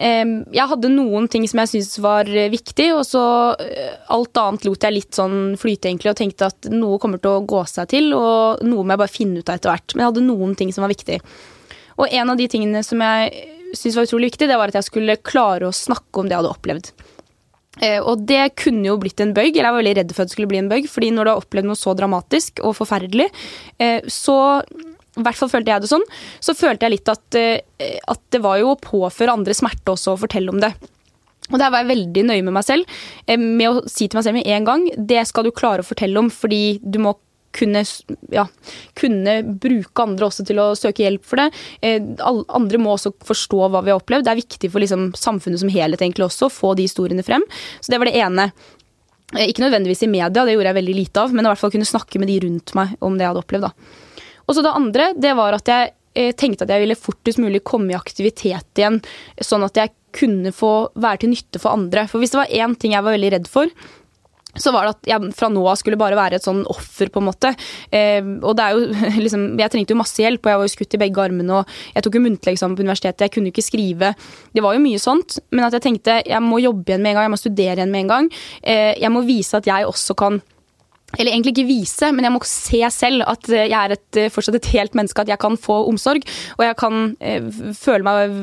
Jeg hadde noen ting som jeg syntes var viktig, og så eh, alt annet lot jeg litt sånn flyte, egentlig, og tenkte at noe kommer til å gå seg til, og noe må jeg bare finne ut av etter hvert. Men jeg hadde noen ting som var viktig. Og en av de tingene som jeg syntes var utrolig viktig, det var at jeg skulle klare å snakke om det jeg hadde opplevd. Eh, og det kunne jo blitt en bøyg, eller jeg var veldig redd for at det skulle bli en bøyg. fordi når du har opplevd noe så dramatisk og forferdelig, eh, så i hvert fall følte jeg det sånn. Så følte jeg litt at, eh, at det var jo å påføre andre smerte også å fortelle om det. Og der var jeg veldig nøye med meg selv med å si til meg selv med en gang det skal du klare å fortelle om, fordi du må kunne, ja, kunne, bruke andre også til å søke hjelp for det. Eh, andre må også forstå hva vi har opplevd. Det er viktig for liksom, samfunnet som helhet egentlig også å få de historiene frem. Så det var det ene. Eh, ikke nødvendigvis i media, det gjorde jeg veldig lite av, men i hvert fall kunne snakke med de rundt meg om det jeg hadde opplevd. Og så det andre, det var at jeg eh, tenkte at jeg ville fortest mulig komme i aktivitet igjen, sånn at jeg kunne få være til nytte for andre. For hvis det var én ting jeg var veldig redd for, så var det at jeg fra nå av skulle bare være et sånn offer, på en måte. Eh, og det er jo [laughs] liksom Jeg trengte jo masse hjelp, og jeg var jo skutt i begge armene, og jeg tok jo muntlig eksamen på universitetet, jeg kunne jo ikke skrive. Det var jo mye sånt, men at jeg tenkte jeg må jobbe igjen med en gang, jeg må studere igjen med en gang. Eh, jeg må vise at jeg også kan eller egentlig ikke vise, men jeg må se selv at eh, jeg er et, fortsatt et helt menneske, at jeg kan få omsorg. Og jeg kan eh, føle meg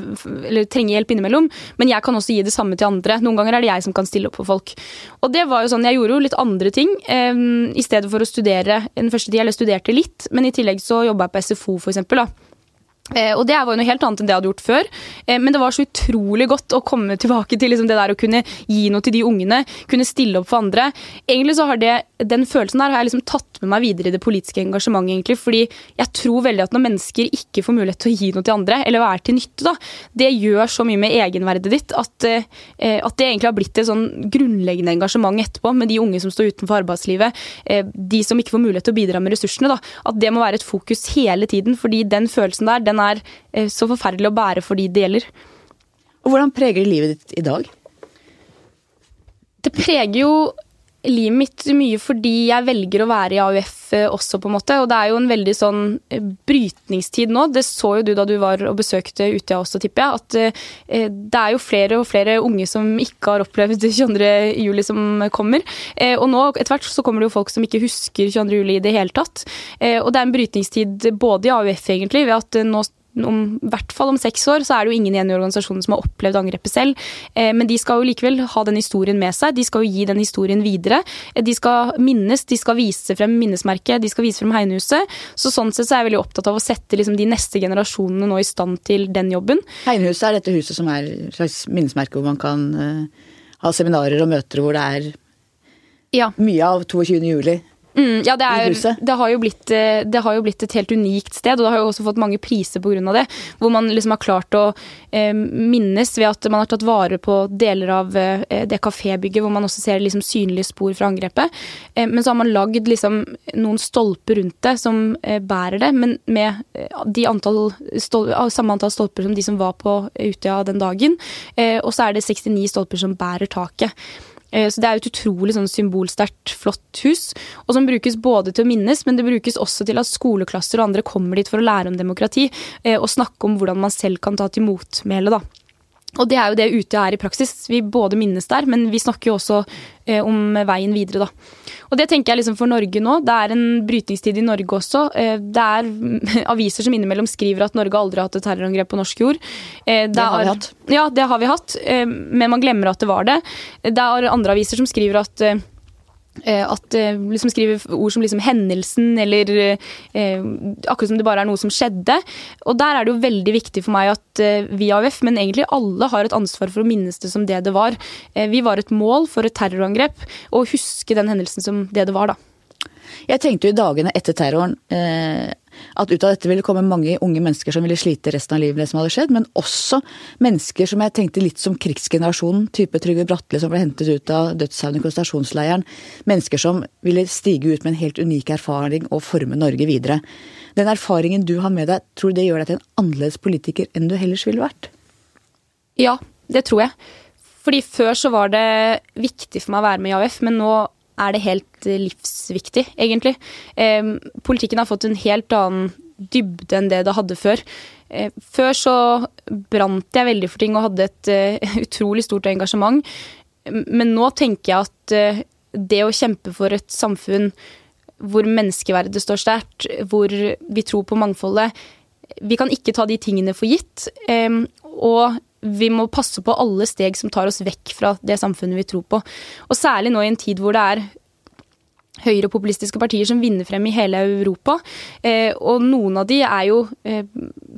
eller trenge hjelp innimellom, men jeg kan også gi det samme til andre. Noen ganger er det jeg som kan stille opp for folk. Og det var jo sånn, Jeg gjorde jo litt andre ting eh, i stedet for å studere den første tida. Eller studerte litt, men i tillegg så jobba jeg på SFO, for eksempel, da. Eh, og det var jo noe helt annet enn det jeg hadde gjort før. Eh, men det var så utrolig godt å komme [laughs] tilbake til liksom det der å kunne gi noe til de ungene. Kunne stille opp for andre. Egentlig så har det, Den følelsen der har jeg liksom tatt med meg videre i det politiske engasjementet. egentlig, fordi jeg tror veldig at når mennesker ikke får mulighet til å gi noe til andre, eller være til nytte, da, det gjør så mye med egenverdet ditt at, eh, at det egentlig har blitt et sånn grunnleggende engasjement etterpå med de unge som står utenfor arbeidslivet. De som ikke får mulighet til å bidra med ressursene. da, At det må være et fokus hele tiden. fordi den følelsen der, den den er eh, så forferdelig å bære for de det gjelder. Og Hvordan preger det livet ditt i dag? Det preger jo livet mitt mye fordi jeg velger å være i AUF eh, også, på en måte. Og det er jo en veldig sånn eh, brytningstid nå. Det så jo du da du var og besøkte Utøya også, tipper jeg. At det er jo flere og flere unge som ikke har opplevd [laughs] 22.07 som kommer. Og nå etter hvert så kommer det jo folk som ikke husker 22.07 i det hele tatt. Og det er en brytningstid både i AUF, egentlig, ved at nå om hvert fall om seks år så er det jo ingen igjen i organisasjonen som har opplevd angrepet selv. Eh, men de skal jo likevel ha den historien med seg. De skal jo gi den historien videre. Eh, de skal minnes, de skal vise frem minnesmerket, de skal vise frem Heinehuset. Så sånn sett så er jeg veldig opptatt av å sette liksom de neste generasjonene nå i stand til den jobben. Heinehuset er dette huset som er et slags minnesmerke hvor man kan uh, ha seminarer og møter hvor det er ja. mye av 22. juli. Mm, ja, det, er, det, har blitt, eh, det, har jo blitt, et helt unikt sted, og det har jo også fått mange priser pga. det. Hvor man liksom har klart å eh, minnes ved at man har tatt vare på deler av eh, det kafébygget, hvor man også ser liksom synlige spor fra angrepet. Eh, men så har man lagd liksom noen stolper rundt det som eh, bærer det, men med eh, de antall stol, samme antall stolper som de som var på Utøya den dagen. og så er det 69 stolper som bærer taket. Eh, så Det er et utrolig sånn symbolsterkt, flott hus, og som brukes både til å minnes, men det brukes også til at skoleklasser og andre kommer dit for å lære om demokrati eh, og snakke om hvordan man selv kan ta til motmæle. Og det er jo det ute er i praksis. Vi både minnes der, men vi snakker jo også eh, om veien videre, da. Og det tenker jeg liksom for Norge nå. Det er en brytningstid i Norge også. Eh, det er [laughs] aviser som innimellom skriver at Norge aldri har hatt et terrorangrep på norsk jord. Eh, det, det har vi hatt. Ja, det har vi hatt, eh, men man glemmer at det var det. Det er andre aviser som skriver at eh, Eh, at eh, liksom skriver ord som liksom 'hendelsen' eller eh, akkurat som det bare er noe som skjedde. Og der er det jo veldig viktig for meg at eh, vi i AUF, men egentlig alle, har et ansvar for å minnes det som det det var. Eh, vi var et mål for et terrorangrep, og huske den hendelsen som det det var, da. Jeg tenkte jo i dagene etter terroren eh, at ut av dette ville komme mange unge mennesker som ville slite resten av livet med det som hadde skjedd, men også mennesker som jeg tenkte litt som krigsgenerasjonen, type Trygve Bratteli som ble hentet ut av dødshavnen i konsentrasjonsleiren. Mennesker som ville stige ut med en helt unik erfaring og forme Norge videre. Den erfaringen du har med deg, tror du det gjør deg til en annerledes politiker enn du ellers ville vært? Ja, det tror jeg. Fordi før så var det viktig for meg å være med i AUF, men nå er det helt eh, livsviktig, egentlig. Eh, politikken har fått en helt annen dybde enn det det hadde før. Eh, før så brant jeg veldig for ting og hadde et uh, [laughs] utrolig stort engasjement. Men nå tenker jeg at det å kjempe for et samfunn hvor menneskeverdet står sterkt, hvor vi tror på mangfoldet Vi kan ikke ta de tingene for gitt. Og vi må passe på alle steg som tar oss vekk fra det samfunnet vi tror på. Og særlig nå i en tid hvor det er høyrepopulistiske partier som vinner frem i hele Europa. Eh, og noen av de er jo eh,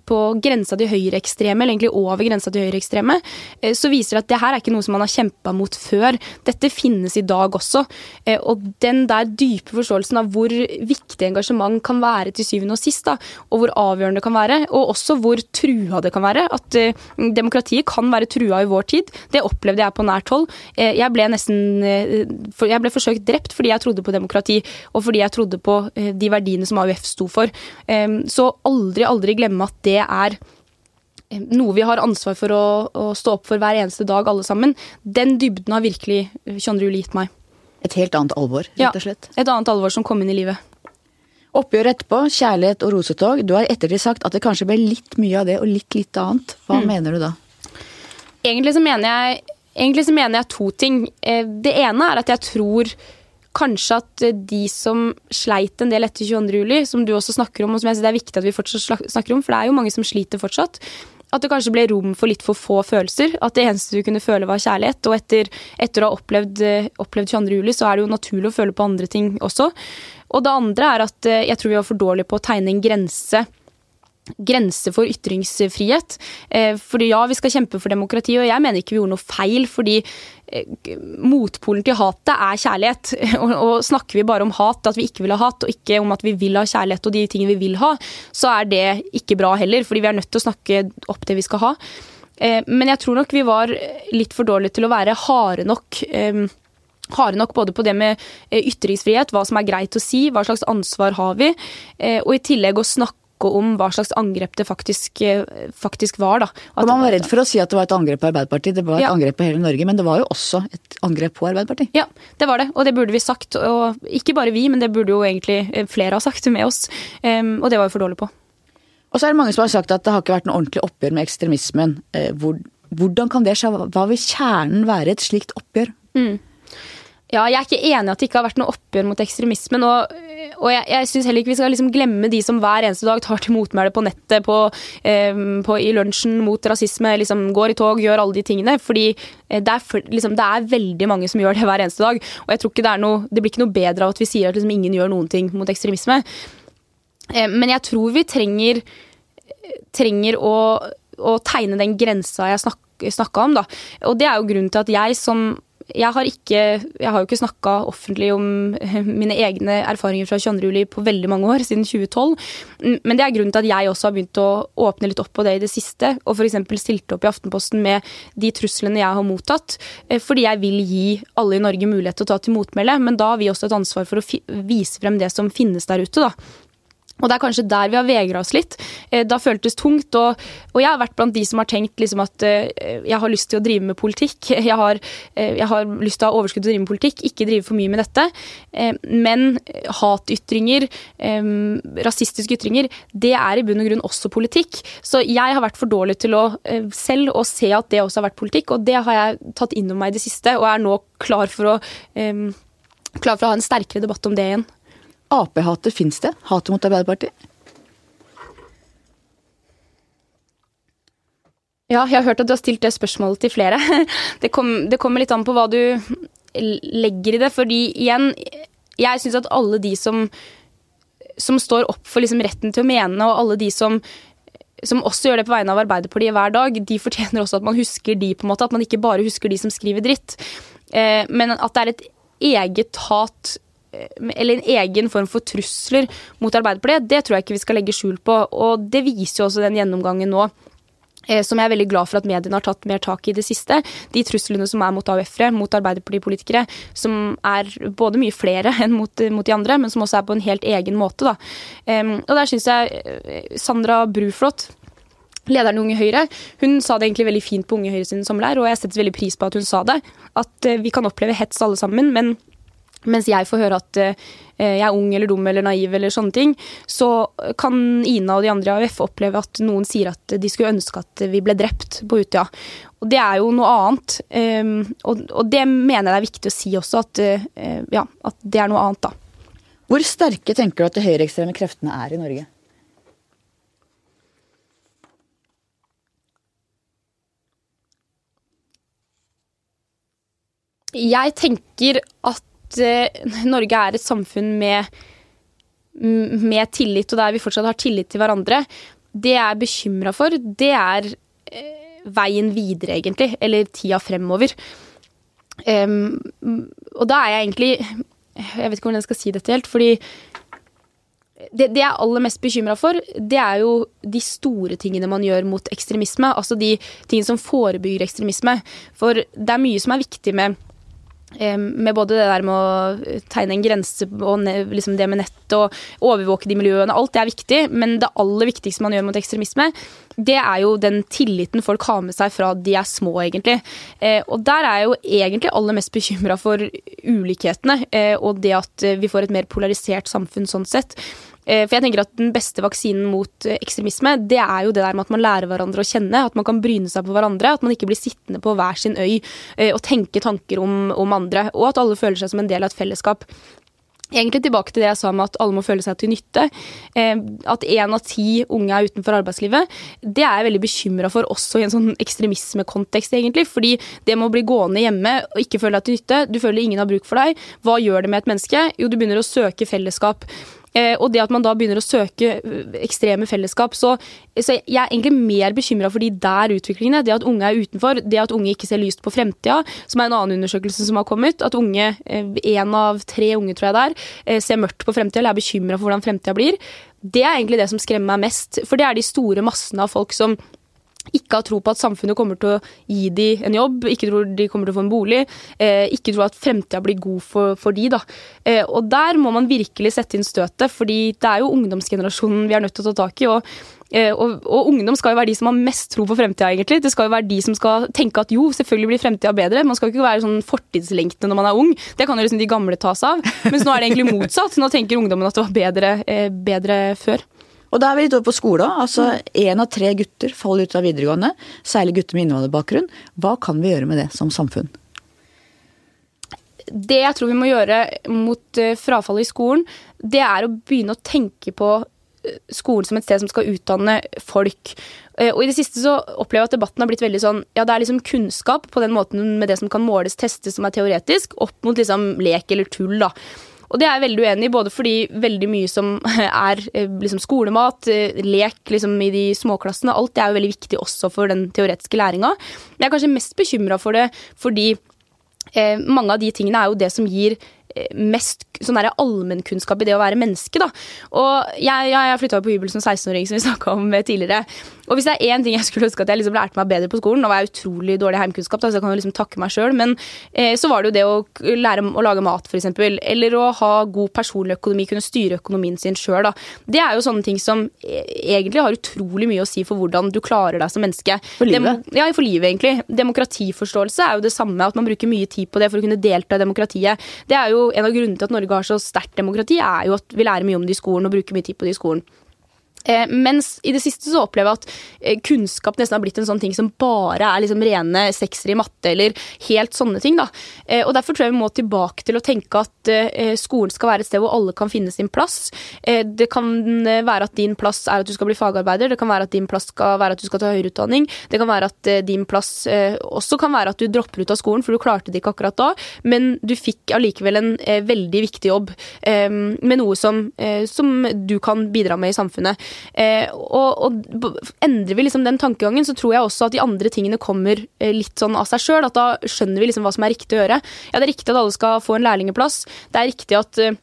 på grensa til høyreekstreme, eller egentlig over grensa til høyreekstreme. Eh, så viser det at det her er ikke noe som man har kjempa mot før. Dette finnes i dag også. Eh, og den der dype forståelsen av hvor viktig engasjement kan være til syvende og sist, da, og hvor avgjørende det kan være, og også hvor trua det kan være. At eh, demokratiet kan være trua i vår tid. Det opplevde jeg på nært hold. Jeg ble nesten Jeg ble forsøkt drept fordi jeg trodde på demokrati og fordi jeg trodde på de verdiene som AUF sto for. Så aldri, aldri glemme at det er noe vi har ansvar for å, å, stå opp for hver eneste dag, alle sammen. Den dybden har virkelig 22. juli gitt meg. Et helt annet alvor, rett og slett? Ja, et annet alvor som kom inn i livet. Oppgjør etterpå, kjærlighet og rosetog. Du har ettertid sagt at det kanskje ble litt mye av det og litt litt annet. Hva mm. mener du da? Egentlig så mener jeg, egentlig så mener jeg to ting. Eh, det ene er at jeg tror kanskje at eh, de som sleit en del etter 22.07, som du også snakker om, og som jeg synes det er viktig at vi fortsatt snakker om, for det er jo mange som sliter fortsatt, at det kanskje ble rom for litt for få følelser. At det eneste du kunne føle, var kjærlighet. Og etter, etter å ha opplevd, eh, opplevd 22.07, så er det jo naturlig å føle på andre ting også. Og det andre er at eh, jeg tror vi var for dårlige på å tegne en grense grense for ytringsfrihet. Eh, fordi ja, vi skal kjempe for demokrati, og jeg mener ikke vi gjorde noe feil. fordi eh, motpolen til hatet er kjærlighet. [laughs] Og, snakker vi bare om hat, at vi ikke vil ha hat, og ikke om at vi vil ha kjærlighet og de tingene vi vil ha, så er det ikke bra heller. Fordi vi er nødt til å snakke opp det vi skal ha. Eh, men jeg tror nok vi var litt for dårlige til å være harde nok harde nok både på det med ytringsfrihet, hva som er greit å si, hva slags ansvar har vi, og i tillegg å snakke snakke om hva slags angrep det faktisk, eh, faktisk var. Da. At man var redd for å si at det var et angrep på Arbeiderpartiet, det var et ja. angrep på hele Norge. Men det var jo også et angrep på Arbeiderpartiet. Ja, det var det, og det burde vi sagt. Og ikke bare vi, men det burde jo egentlig eh, flere ha sagt med oss. Um, og det var vi for dårlige på. Og så er det mange som har sagt at det har ikke vært noe ordentlig oppgjør med ekstremismen. Eh, hvor, hvordan kan det skje? Hva vil kjernen være et slikt oppgjør? Mm. Ja, jeg er ikke enig i at det ikke har vært noe oppgjør mot ekstremismen. Og, og jeg, jeg syns heller ikke vi skal liksom glemme de som hver eneste dag tar til motmæle på nettet, på, eh, på, i lunsjen mot rasisme, liksom går i tog, gjør alle de tingene. Fordi eh, det er, liksom, det er, veldig mange som gjør det hver eneste dag. Og jeg tror ikke det, er noe, det blir ikke noe bedre av at vi sier at liksom ingen gjør noen ting mot ekstremisme. Eh, men jeg tror vi trenger, trenger å, å tegne den grensa jeg snakka om. Da. Og det er jo grunnen til at jeg som jeg har, ikke, jeg har jo ikke snakka offentlig om mine egne erfaringer fra 22. juli på veldig mange år, siden 2012. Men det er grunnen til at jeg også har begynt å åpne litt opp på det i det siste. Og f.eks. stilte opp i Aftenposten med de truslene jeg har mottatt. Eh, fordi jeg vil gi alle i Norge mulighet til å ta til motmæle. Men da har vi også et ansvar for å vise frem det som finnes der ute. da. Og det er kanskje der vi har vegra oss litt. Eh, det har føltes tungt. Og, og, jeg har vært blant de som har tenkt liksom at uh, jeg har lyst til å drive med politikk. [laughs] Jeg har, uh, jeg har lyst til å ha overskudd til å drive med politikk, ikke drive for mye med dette. Men hatytringer, rasistiske ytringer, det er i bunn og grunn også politikk. Så jeg har vært for dårlig til å selv å se at det også har vært politikk, og det har jeg tatt inn over meg i det siste, og er nå klar for å, klar for å ha en sterkere debatt om det igjen. Ap-hatet fins det? Hatet mot Arbeiderpartiet? Ja, jeg har hørt at du har stilt det spørsmålet til flere. [laughs] Det, kom, det kommer litt an på hva du legger i det. Fordi igjen, jeg syns at alle de som, som står opp for liksom retten til å mene, og alle de som, som også gjør det på vegne av Arbeiderpartiet hver dag, de fortjener også at man husker de, på en måte. At man ikke bare husker de som skriver dritt. Eh, men at det er et eget hat eller en egen form for trusler mot Arbeiderpartiet, det tror jeg ikke vi skal legge skjul på. Og det viser jo også den gjennomgangen nå. Eh, som jeg er veldig glad for at mediene har tatt mer tak i det siste. De truslene som er mot AUF-ere, mot Arbeiderpartipolitikere, som er både mye flere enn mot, mot, de andre, men som også er på en helt egen måte. Da. og der syns jeg eh, Sandra Bruflot lederen i Unge Høyre, hun sa det egentlig veldig fint på Unge Høyre sin sommerleir, og jeg setter veldig pris på at hun sa det. At eh, vi kan oppleve hets alle sammen, men mens jeg får høre at uh, jeg er ung eller dum eller naiv eller sånne ting, så kan Ina og de andre i AUF oppleve at noen sier at de skulle ønske at vi ble drept på Utøya. Og det er jo noe annet. Um, og, det mener jeg det er viktig å si også, at, uh, ja, at det er noe annet, da. Hvor sterke tenker du at de høyreekstreme kreftene er i Norge? Jeg tenker at uh, [laughs] Norge er et samfunn med, med, tillit, og der vi fortsatt har tillit til hverandre. Det jeg er bekymra for, det er uh, veien videre, egentlig. Eller tida fremover. Um, og da er jeg egentlig Jeg vet ikke hvordan jeg skal si dette helt, fordi det, det, jeg er aller mest bekymra for, det er jo de store tingene man gjør mot ekstremisme. Altså de tingene som forebygger ekstremisme. For det er mye som er viktig med med både det der med å tegne en grense og liksom det med nett og overvåke de miljøene. Alt det er viktig, men det aller viktigste man gjør mot ekstremisme, det er jo den tilliten folk har med seg fra de er små, egentlig. Eh, og der er jeg jo egentlig aller mest bekymra for ulikhetene, eh, og det at vi får et mer polarisert samfunn sånn sett. Eh, for jeg tenker at Den beste vaksinen mot eh, ekstremisme det er jo det der med at man lærer hverandre å kjenne. At man kan bryne seg på hverandre. At man ikke blir sittende på hver sin øy og tenke tanker om, om andre. Og at alle føler seg som en del av et fellesskap. Egentlig tilbake til det jeg sa med at alle må føle seg til nytte. Eh, at én av ti unge er utenfor arbeidslivet, det er jeg veldig bekymra for også i en sånn ekstremismekontekst, egentlig. Fordi det med å bli gående hjemme og ikke føle deg til nytte, du føler ingen har bruk for deg, hva gjør det med et menneske? Jo, du begynner å søke fellesskap. Eh, og det at man da begynner å søke eh, ekstreme fellesskap. Så, så jeg er egentlig mer bekymra for de der utviklingene. Det at unge er utenfor, det at unge ikke ser lyst på fremtida, som er en annen undersøkelse som har kommet. At unge, én eh, av tre unge tror jeg det er, ser mørkt på fremtida eller er bekymra for hvordan fremtida blir. Det er egentlig det som skremmer meg mest. For det er de store massene av folk som ikke har tro på at samfunnet kommer til å gi dem en jobb, ikke tror de kommer til å få en bolig, eh, ikke tror at fremtida blir god for, for de da. Eh, og der må man virkelig sette inn støtet, fordi det er jo ungdomsgenerasjonen vi er nødt til å ta tak i. og eh, og, og, ungdom skal jo være de som har mest tro på fremtida, egentlig. Det skal jo være de som skal tenke at jo, selvfølgelig blir fremtida bedre. Man skal jo ikke være sånn fortidslengtende når man er ung. Det kan jo liksom de gamle ta seg av. Mens nå er det egentlig motsatt. Nå tenker ungdommen at det var bedre, bedre før. Og da er vi litt over på skole òg. Altså én av tre gutter faller ut av videregående. Særlig gutter med innvandrerbakgrunn. Hva kan vi gjøre med det som samfunn? Det jeg tror vi må gjøre mot eh, frafallet i skolen, det er å begynne å tenke på eh, skolen som et sted som skal utdanne folk. Eh, og i det siste så opplever jeg at debatten har blitt veldig sånn Ja, det er liksom kunnskap på den måten med det som kan måles, testes, som er teoretisk, opp mot liksom lek eller tull, da. Og det er jeg veldig uenig i, både fordi veldig mye som [laughs] er eh, liksom skolemat, eh, lek liksom i de småklassene, alt det er jo veldig viktig også for den teoretiske læringa. Men jeg er kanskje mest bekymra for det fordi eh, mange av de tingene er jo det som gir Eh, mest sånn allmennkunnskap i det å være menneske. da. Og Jeg, jeg, jeg flytta på hybel som 16-åring, som vi [laughs] snakka om tidligere. Og hvis det er én ting jeg skulle ønske at jeg liksom lærte meg bedre på skolen, nå var jeg utrolig dårlig heimkunnskap, da, så jeg kan jo liksom takke meg sjøl, men eh, så var det jo det å lære å lage mat, f.eks. Eller å ha god personlig økonomi, kunne styre økonomien sin sjøl. Det er jo sånne ting som eh, egentlig har utrolig mye å si for hvordan du klarer deg som menneske. For livet? Dem, ja, for livet, egentlig. Demokratiforståelse er jo det samme, at man bruker mye tid på det for å kunne delta i demokratiet. Det er jo en av grunnene til at Norge har så sterkt demokrati, er jo at vi lærer mye om det i skolen og bruker mye tid på det i skolen. Eh, mens i det siste så opplever jeg at eh, kunnskap nesten har blitt en sånn ting som bare er liksom rene seksere i matte eller helt sånne ting. da. Eh, og Derfor tror jeg vi må tilbake til å tenke at skolen skal være et sted hvor alle kan finne sin plass. Det kan være at din plass er at du skal bli fagarbeider, det kan være at din plass skal være at du skal ta høyere utdanning. Det kan være at din plass også kan være at du dropper ut av skolen, for du klarte det ikke akkurat da, men du fikk allikevel en veldig viktig jobb med noe som, som du kan bidra med i samfunnet. Eh, og, og, endrer vi liksom den tankegangen, så tror jeg også at de andre tingene kommer eh, litt sånn av seg sjøl. At da skjønner vi liksom hva som er riktig å gjøre. Ja, det er riktig at alle skal få en lærlingeplass. Det er riktig at eh,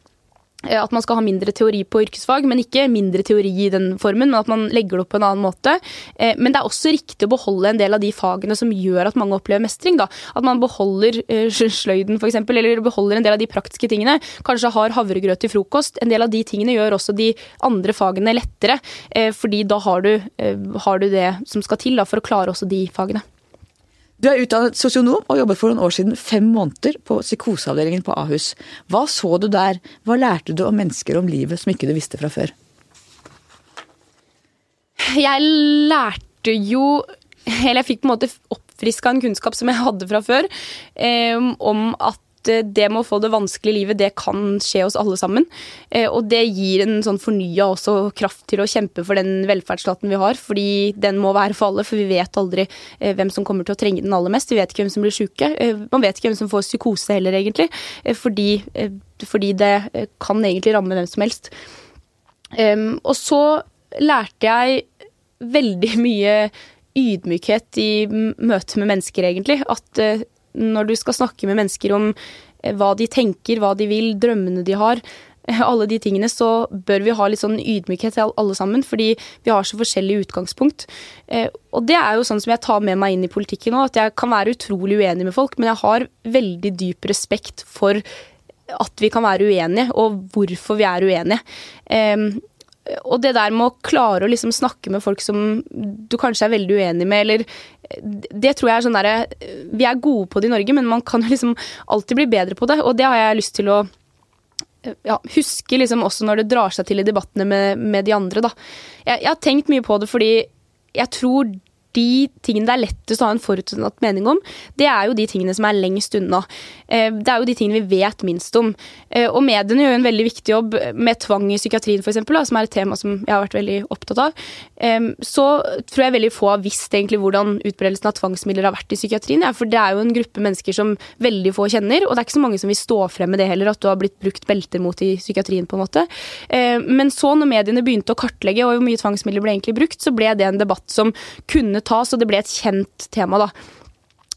at man skal ha mindre teori på yrkesfag, men ikke mindre teori i den formen, men at man legger det opp på en annen måte. Eh, men det er også riktig å beholde en del av de fagene som gjør at mange opplever mestring. Da. At man beholder eh, [laughs] sløyden f.eks., eller beholder en del av de praktiske tingene. Kanskje har havregrøt til frokost. En del av de tingene gjør også de andre fagene lettere, fordi da har du, har du det som skal til da, for å klare også de fagene. Du er utdannet sosionom og jobbet for noen år siden fem måneder på psykoseavdelingen på Ahus. Hva så du der? Hva lærte du om mennesker om livet som ikke du visste fra før? Jeg lærte jo Eller jeg fikk på en måte oppfriska en kunnskap som jeg hadde fra før, eh, om at Eh, det med å få det vanskelige livet, det kan skje oss alle sammen. Eh, og det gir en sånn fornya også kraft til å kjempe for den velferdsstaten vi har. Fordi den må være for alle, for vi vet aldri eh, hvem som kommer til å trenge den aller mest. Vi vet ikke hvem som blir sjuke. Man vet ikke hvem som får psykose heller, egentlig. Fordi, fordi det kan egentlig ramme hvem som helst. Og så lærte jeg veldig [laughs] mye ydmykhet i møte med mennesker, egentlig. At når du skal snakke med mennesker om eh, hva de tenker, hva de vil, drømmene de har, eh, alle de tingene, så bør vi ha litt sånn ydmykhet til alle sammen, fordi vi har så forskjellig utgangspunkt. Eh, og det er jo sånn som jeg tar med meg inn i politikken nå, at jeg kan være utrolig uenig med folk, men jeg har veldig dyp respekt for at vi kan være uenige, og hvorfor vi er uenige og det der med å klare å liksom snakke med folk som du kanskje er veldig uenig med, eller Det tror jeg er sånn derre Vi er gode på det i Norge, men man kan liksom alltid bli bedre på det, og det har jeg lyst til å ja, huske liksom også når det drar seg til i debattene med, med de andre. Da. Jeg, jeg har tenkt mye på det fordi jeg tror de tingene det er lettest å ha en forutsatt mening om, det er jo de tingene som er lengst unna. Eh, det er jo de tingene vi vet minst om. Eh, og mediene gjør en veldig viktig jobb med tvang i psykiatrien, f.eks., som er et tema som jeg har vært veldig opptatt av. Eh, så tror jeg veldig få har visst egentlig hvordan utbredelsen av tvangsmidler har vært i psykiatrien. For det er jo en gruppe mennesker som veldig få kjenner, og det er ikke så mange som vil stå frem med det heller, at du har blitt brukt belter mot i psykiatrien, på en måte. Men så, når mediene begynte å kartlegge og hvor mye tvangsmidler ble egentlig brukt, så ble det en debatt som kunne tas, og det ble et kjent tema. da.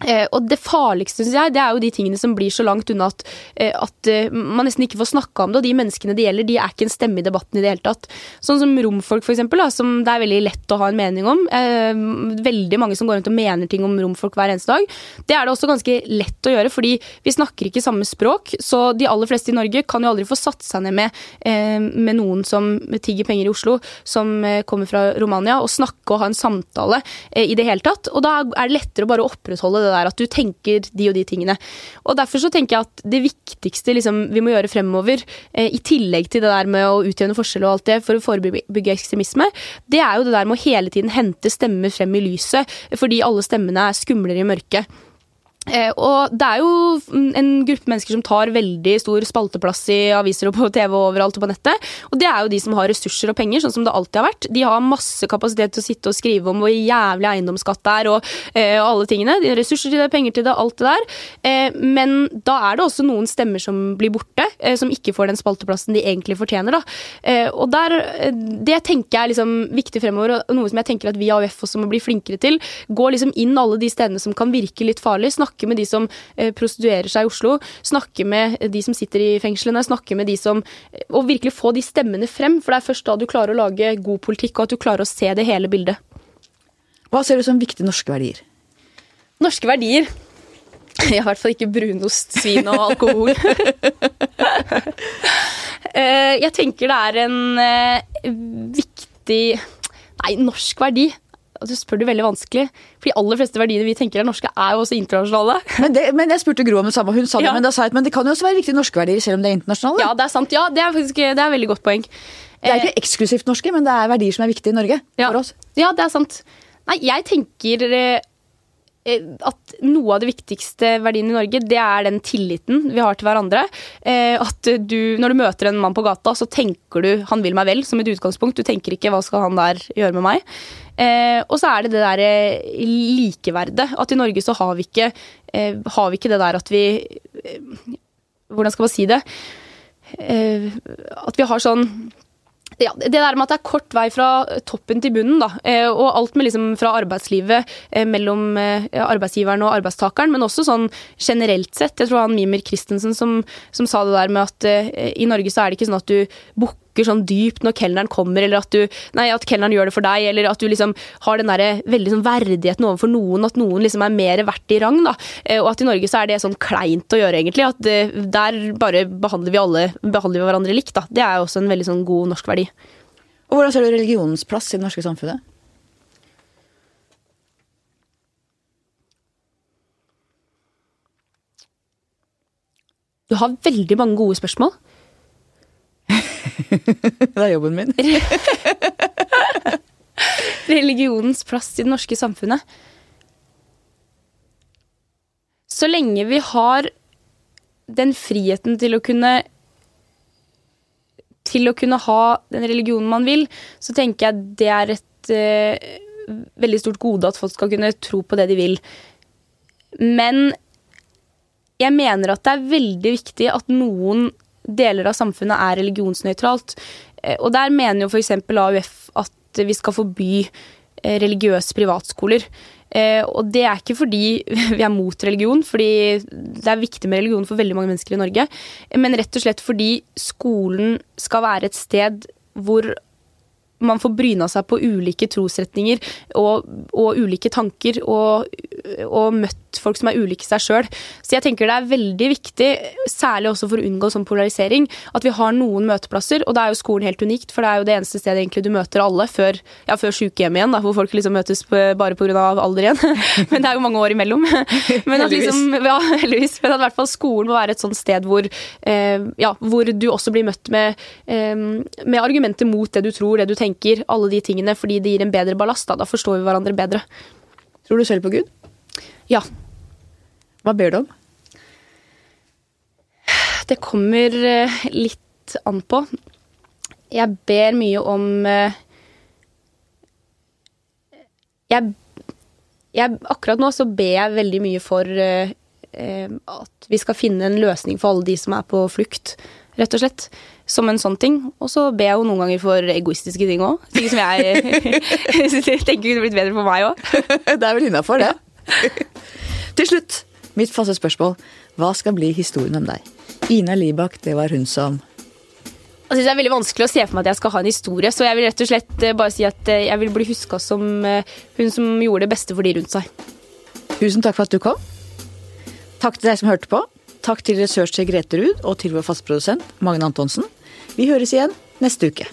Eh, og det farligste, synes jeg, det er jo de tingene som blir så langt unna at, eh, at eh, man nesten ikke får snakka om det. Og de menneskene det gjelder, de er ikke en stemme i debatten i det hele tatt. Sånn som romfolk, for eksempel, da, som det er veldig lett å ha en mening om. Eh, veldig mange som går rundt og mener ting om romfolk hver eneste dag. Det er det også ganske lett å gjøre, fordi vi snakker ikke samme språk. Så de aller fleste i Norge kan jo aldri få satt seg ned med, eh, med noen som tigger penger i Oslo, som eh, kommer fra Romania, og snakke og ha en samtale i det hele tatt. Og da er det lettere å bare opprettholde det det der at du tenker de og de tingene. Og Derfor så tenker jeg at det viktigste liksom, vi må gjøre fremover, eh, i tillegg til det der med å utjevne forskjeller og alt det for å forebygge ekstremisme, det er jo det der med å hele tiden hente stemmer frem i lyset, fordi alle stemmene er skumlere i mørket. Eh, og det er jo en gruppe mennesker som tar veldig stor spalteplass i aviser og på [laughs] TV og overalt og på nettet. Og det er jo de som har ressurser og penger, sånn som det alltid har vært. De har masse kapasitet til å sitte og skrive om hvor jævlig eiendomsskatt det er og, eh, og alle tingene. De har ressurser til det, penger til det, alt det der. Eh, men da er det også noen stemmer som blir borte, som ikke får den spalteplassen de egentlig fortjener. Da. Og der, det tenker jeg er liksom viktig fremover, og noe som jeg tenker at vi i AUF også må bli flinkere til. Gå liksom inn alle de stedene som kan virke litt farlig. Snakke snakke med de som eh, prostituerer seg i Oslo, snakke med de som sitter i fengslene, snakke med de som eh, Og virkelig få de stemmene frem, for det er først da du klarer å lage god politikk, og at du klarer å se det hele bildet. Hva ser du som viktige norske verdier? Norske verdier? [laughs] I hvert fall ikke brunost, svin og alkohol. [laughs] Eh, jeg tenker det er en viktig Nei, norsk verdi du spør det veldig vanskelig. For de aller fleste verdiene vi tenker er norske, er jo også internasjonale. Men, det, men jeg spurte Gro om det samme, hun sa det, ja. men, da sa jeg, men det kan jo også være viktige norske verdier selv om det er internasjonale? Ja, det er sant. Ja, det er faktisk det er et veldig godt poeng. Det er ikke eh, eksklusivt norske, men det er verdier som er viktige i Norge ja. for oss. Ja, det er sant. Nei, jeg tenker eh, at noe av det viktigste verdien i Norge, det er den tilliten vi har til hverandre. Eh, at du, når du møter en mann på gata, så tenker du 'han vil meg vel' som et utgangspunkt. Du tenker ikke 'hva skal han der gjøre med meg'? Eh, og så er det det derre eh, likeverdet. At i Norge så har vi ikke, eh, har vi ikke det der at vi eh, Hvordan skal man si det? Eh, at vi har sånn ja, det der med at det er kort vei fra toppen til bunnen, da. Eh, og alt med liksom fra arbeidslivet mellom arbeidsgiveren og arbeidstakeren, men også sånn generelt sett. Jeg tror han Mimer Christensen som, som sa det der med at i Norge så er det ikke sånn at du booker sånn dypt når kelneren kommer, eller at, du, nei, at kelneren gjør det for deg, eller at du liksom har den der veldig sånn verdigheten overfor noen, at noen liksom er mer verdt i rang. da, eh, Og at i Norge så er det sånn kleint å gjøre, egentlig. At eh, der bare behandler vi alle behandler vi hverandre likt. da. Det er jo også en veldig sånn god norsk verdi. Og Hvordan ser du religionens plass i det norske samfunnet? Du har veldig mange gode spørsmål. [laughs] det er jobben min. [laughs] Religionens plass i det norske samfunnet. Så lenge vi har den friheten til å kunne Til å kunne ha den religionen man vil, så tenker jeg det er et uh, veldig stort gode at folk skal kunne tro på det de vil. Men jeg mener at det er veldig viktig at noen deler av samfunnet er religionsnøytralt. Eh, og der mener jo f.eks. AUF at vi skal forby eh, religiøse privatskoler. Eh, og det er ikke fordi [laughs] vi er mot religion, fordi det er viktig med religion for veldig mange mennesker i Norge, men rett og slett fordi skolen skal være et sted hvor man får bryna seg på ulike trosretninger og, og ulike tanker, og, og møtt folk som er ulike seg sjøl. Så jeg tenker det er veldig viktig, særlig også for å unngå sånn polarisering, at vi har noen møteplasser. Og da er jo skolen helt unikt, for det er jo det eneste stedet egentlig du møter alle før, ja, før sykehjemmet igjen, da, hvor folk liksom møtes bare pga. alder igjen. [laughs] Men det er jo mange år imellom. [laughs] Men at liksom, ja, heldigvis. Men at i hvert fall skolen må være et sånt sted hvor, eh, ja, hvor du også blir møtt med, eh, med argumenter mot det du tror, det du tenker, alle de tingene, fordi det gir en bedre ballast. Da, da forstår vi hverandre bedre. Tror du selv på Gud? Ja. Hva ber du om? Det kommer eh, litt an på. Jeg ber mye om eh, jeg, jeg, Akkurat nå så ber jeg veldig mye for uh, at vi skal finne en løsning for alle de som er på flukt, rett og slett. Som en sånn ting. Og så ber jeg jo noen ganger for egoistiske ting òg. Ting som jeg [laughs] tenker kunne blitt bedre for meg òg. [laughs] det er vel innafor, det. Ja. [laughs] Til slutt, mitt faste spørsmål. Hva skal bli historien om deg? Ina Libak, det var hun som Altså, det er veldig vanskelig å se for meg at jeg skal ha en historie, så jeg vil rett og slett eh, bare si at eh, jeg vil bli huska som eh, hun som gjorde det beste for de rundt seg. Tusen takk for at du kom. Takk til deg som hørte på. Takk til researcher Grete Ruud og til vår fastprodusent Magne Antonsen. Vi høres igjen neste uke.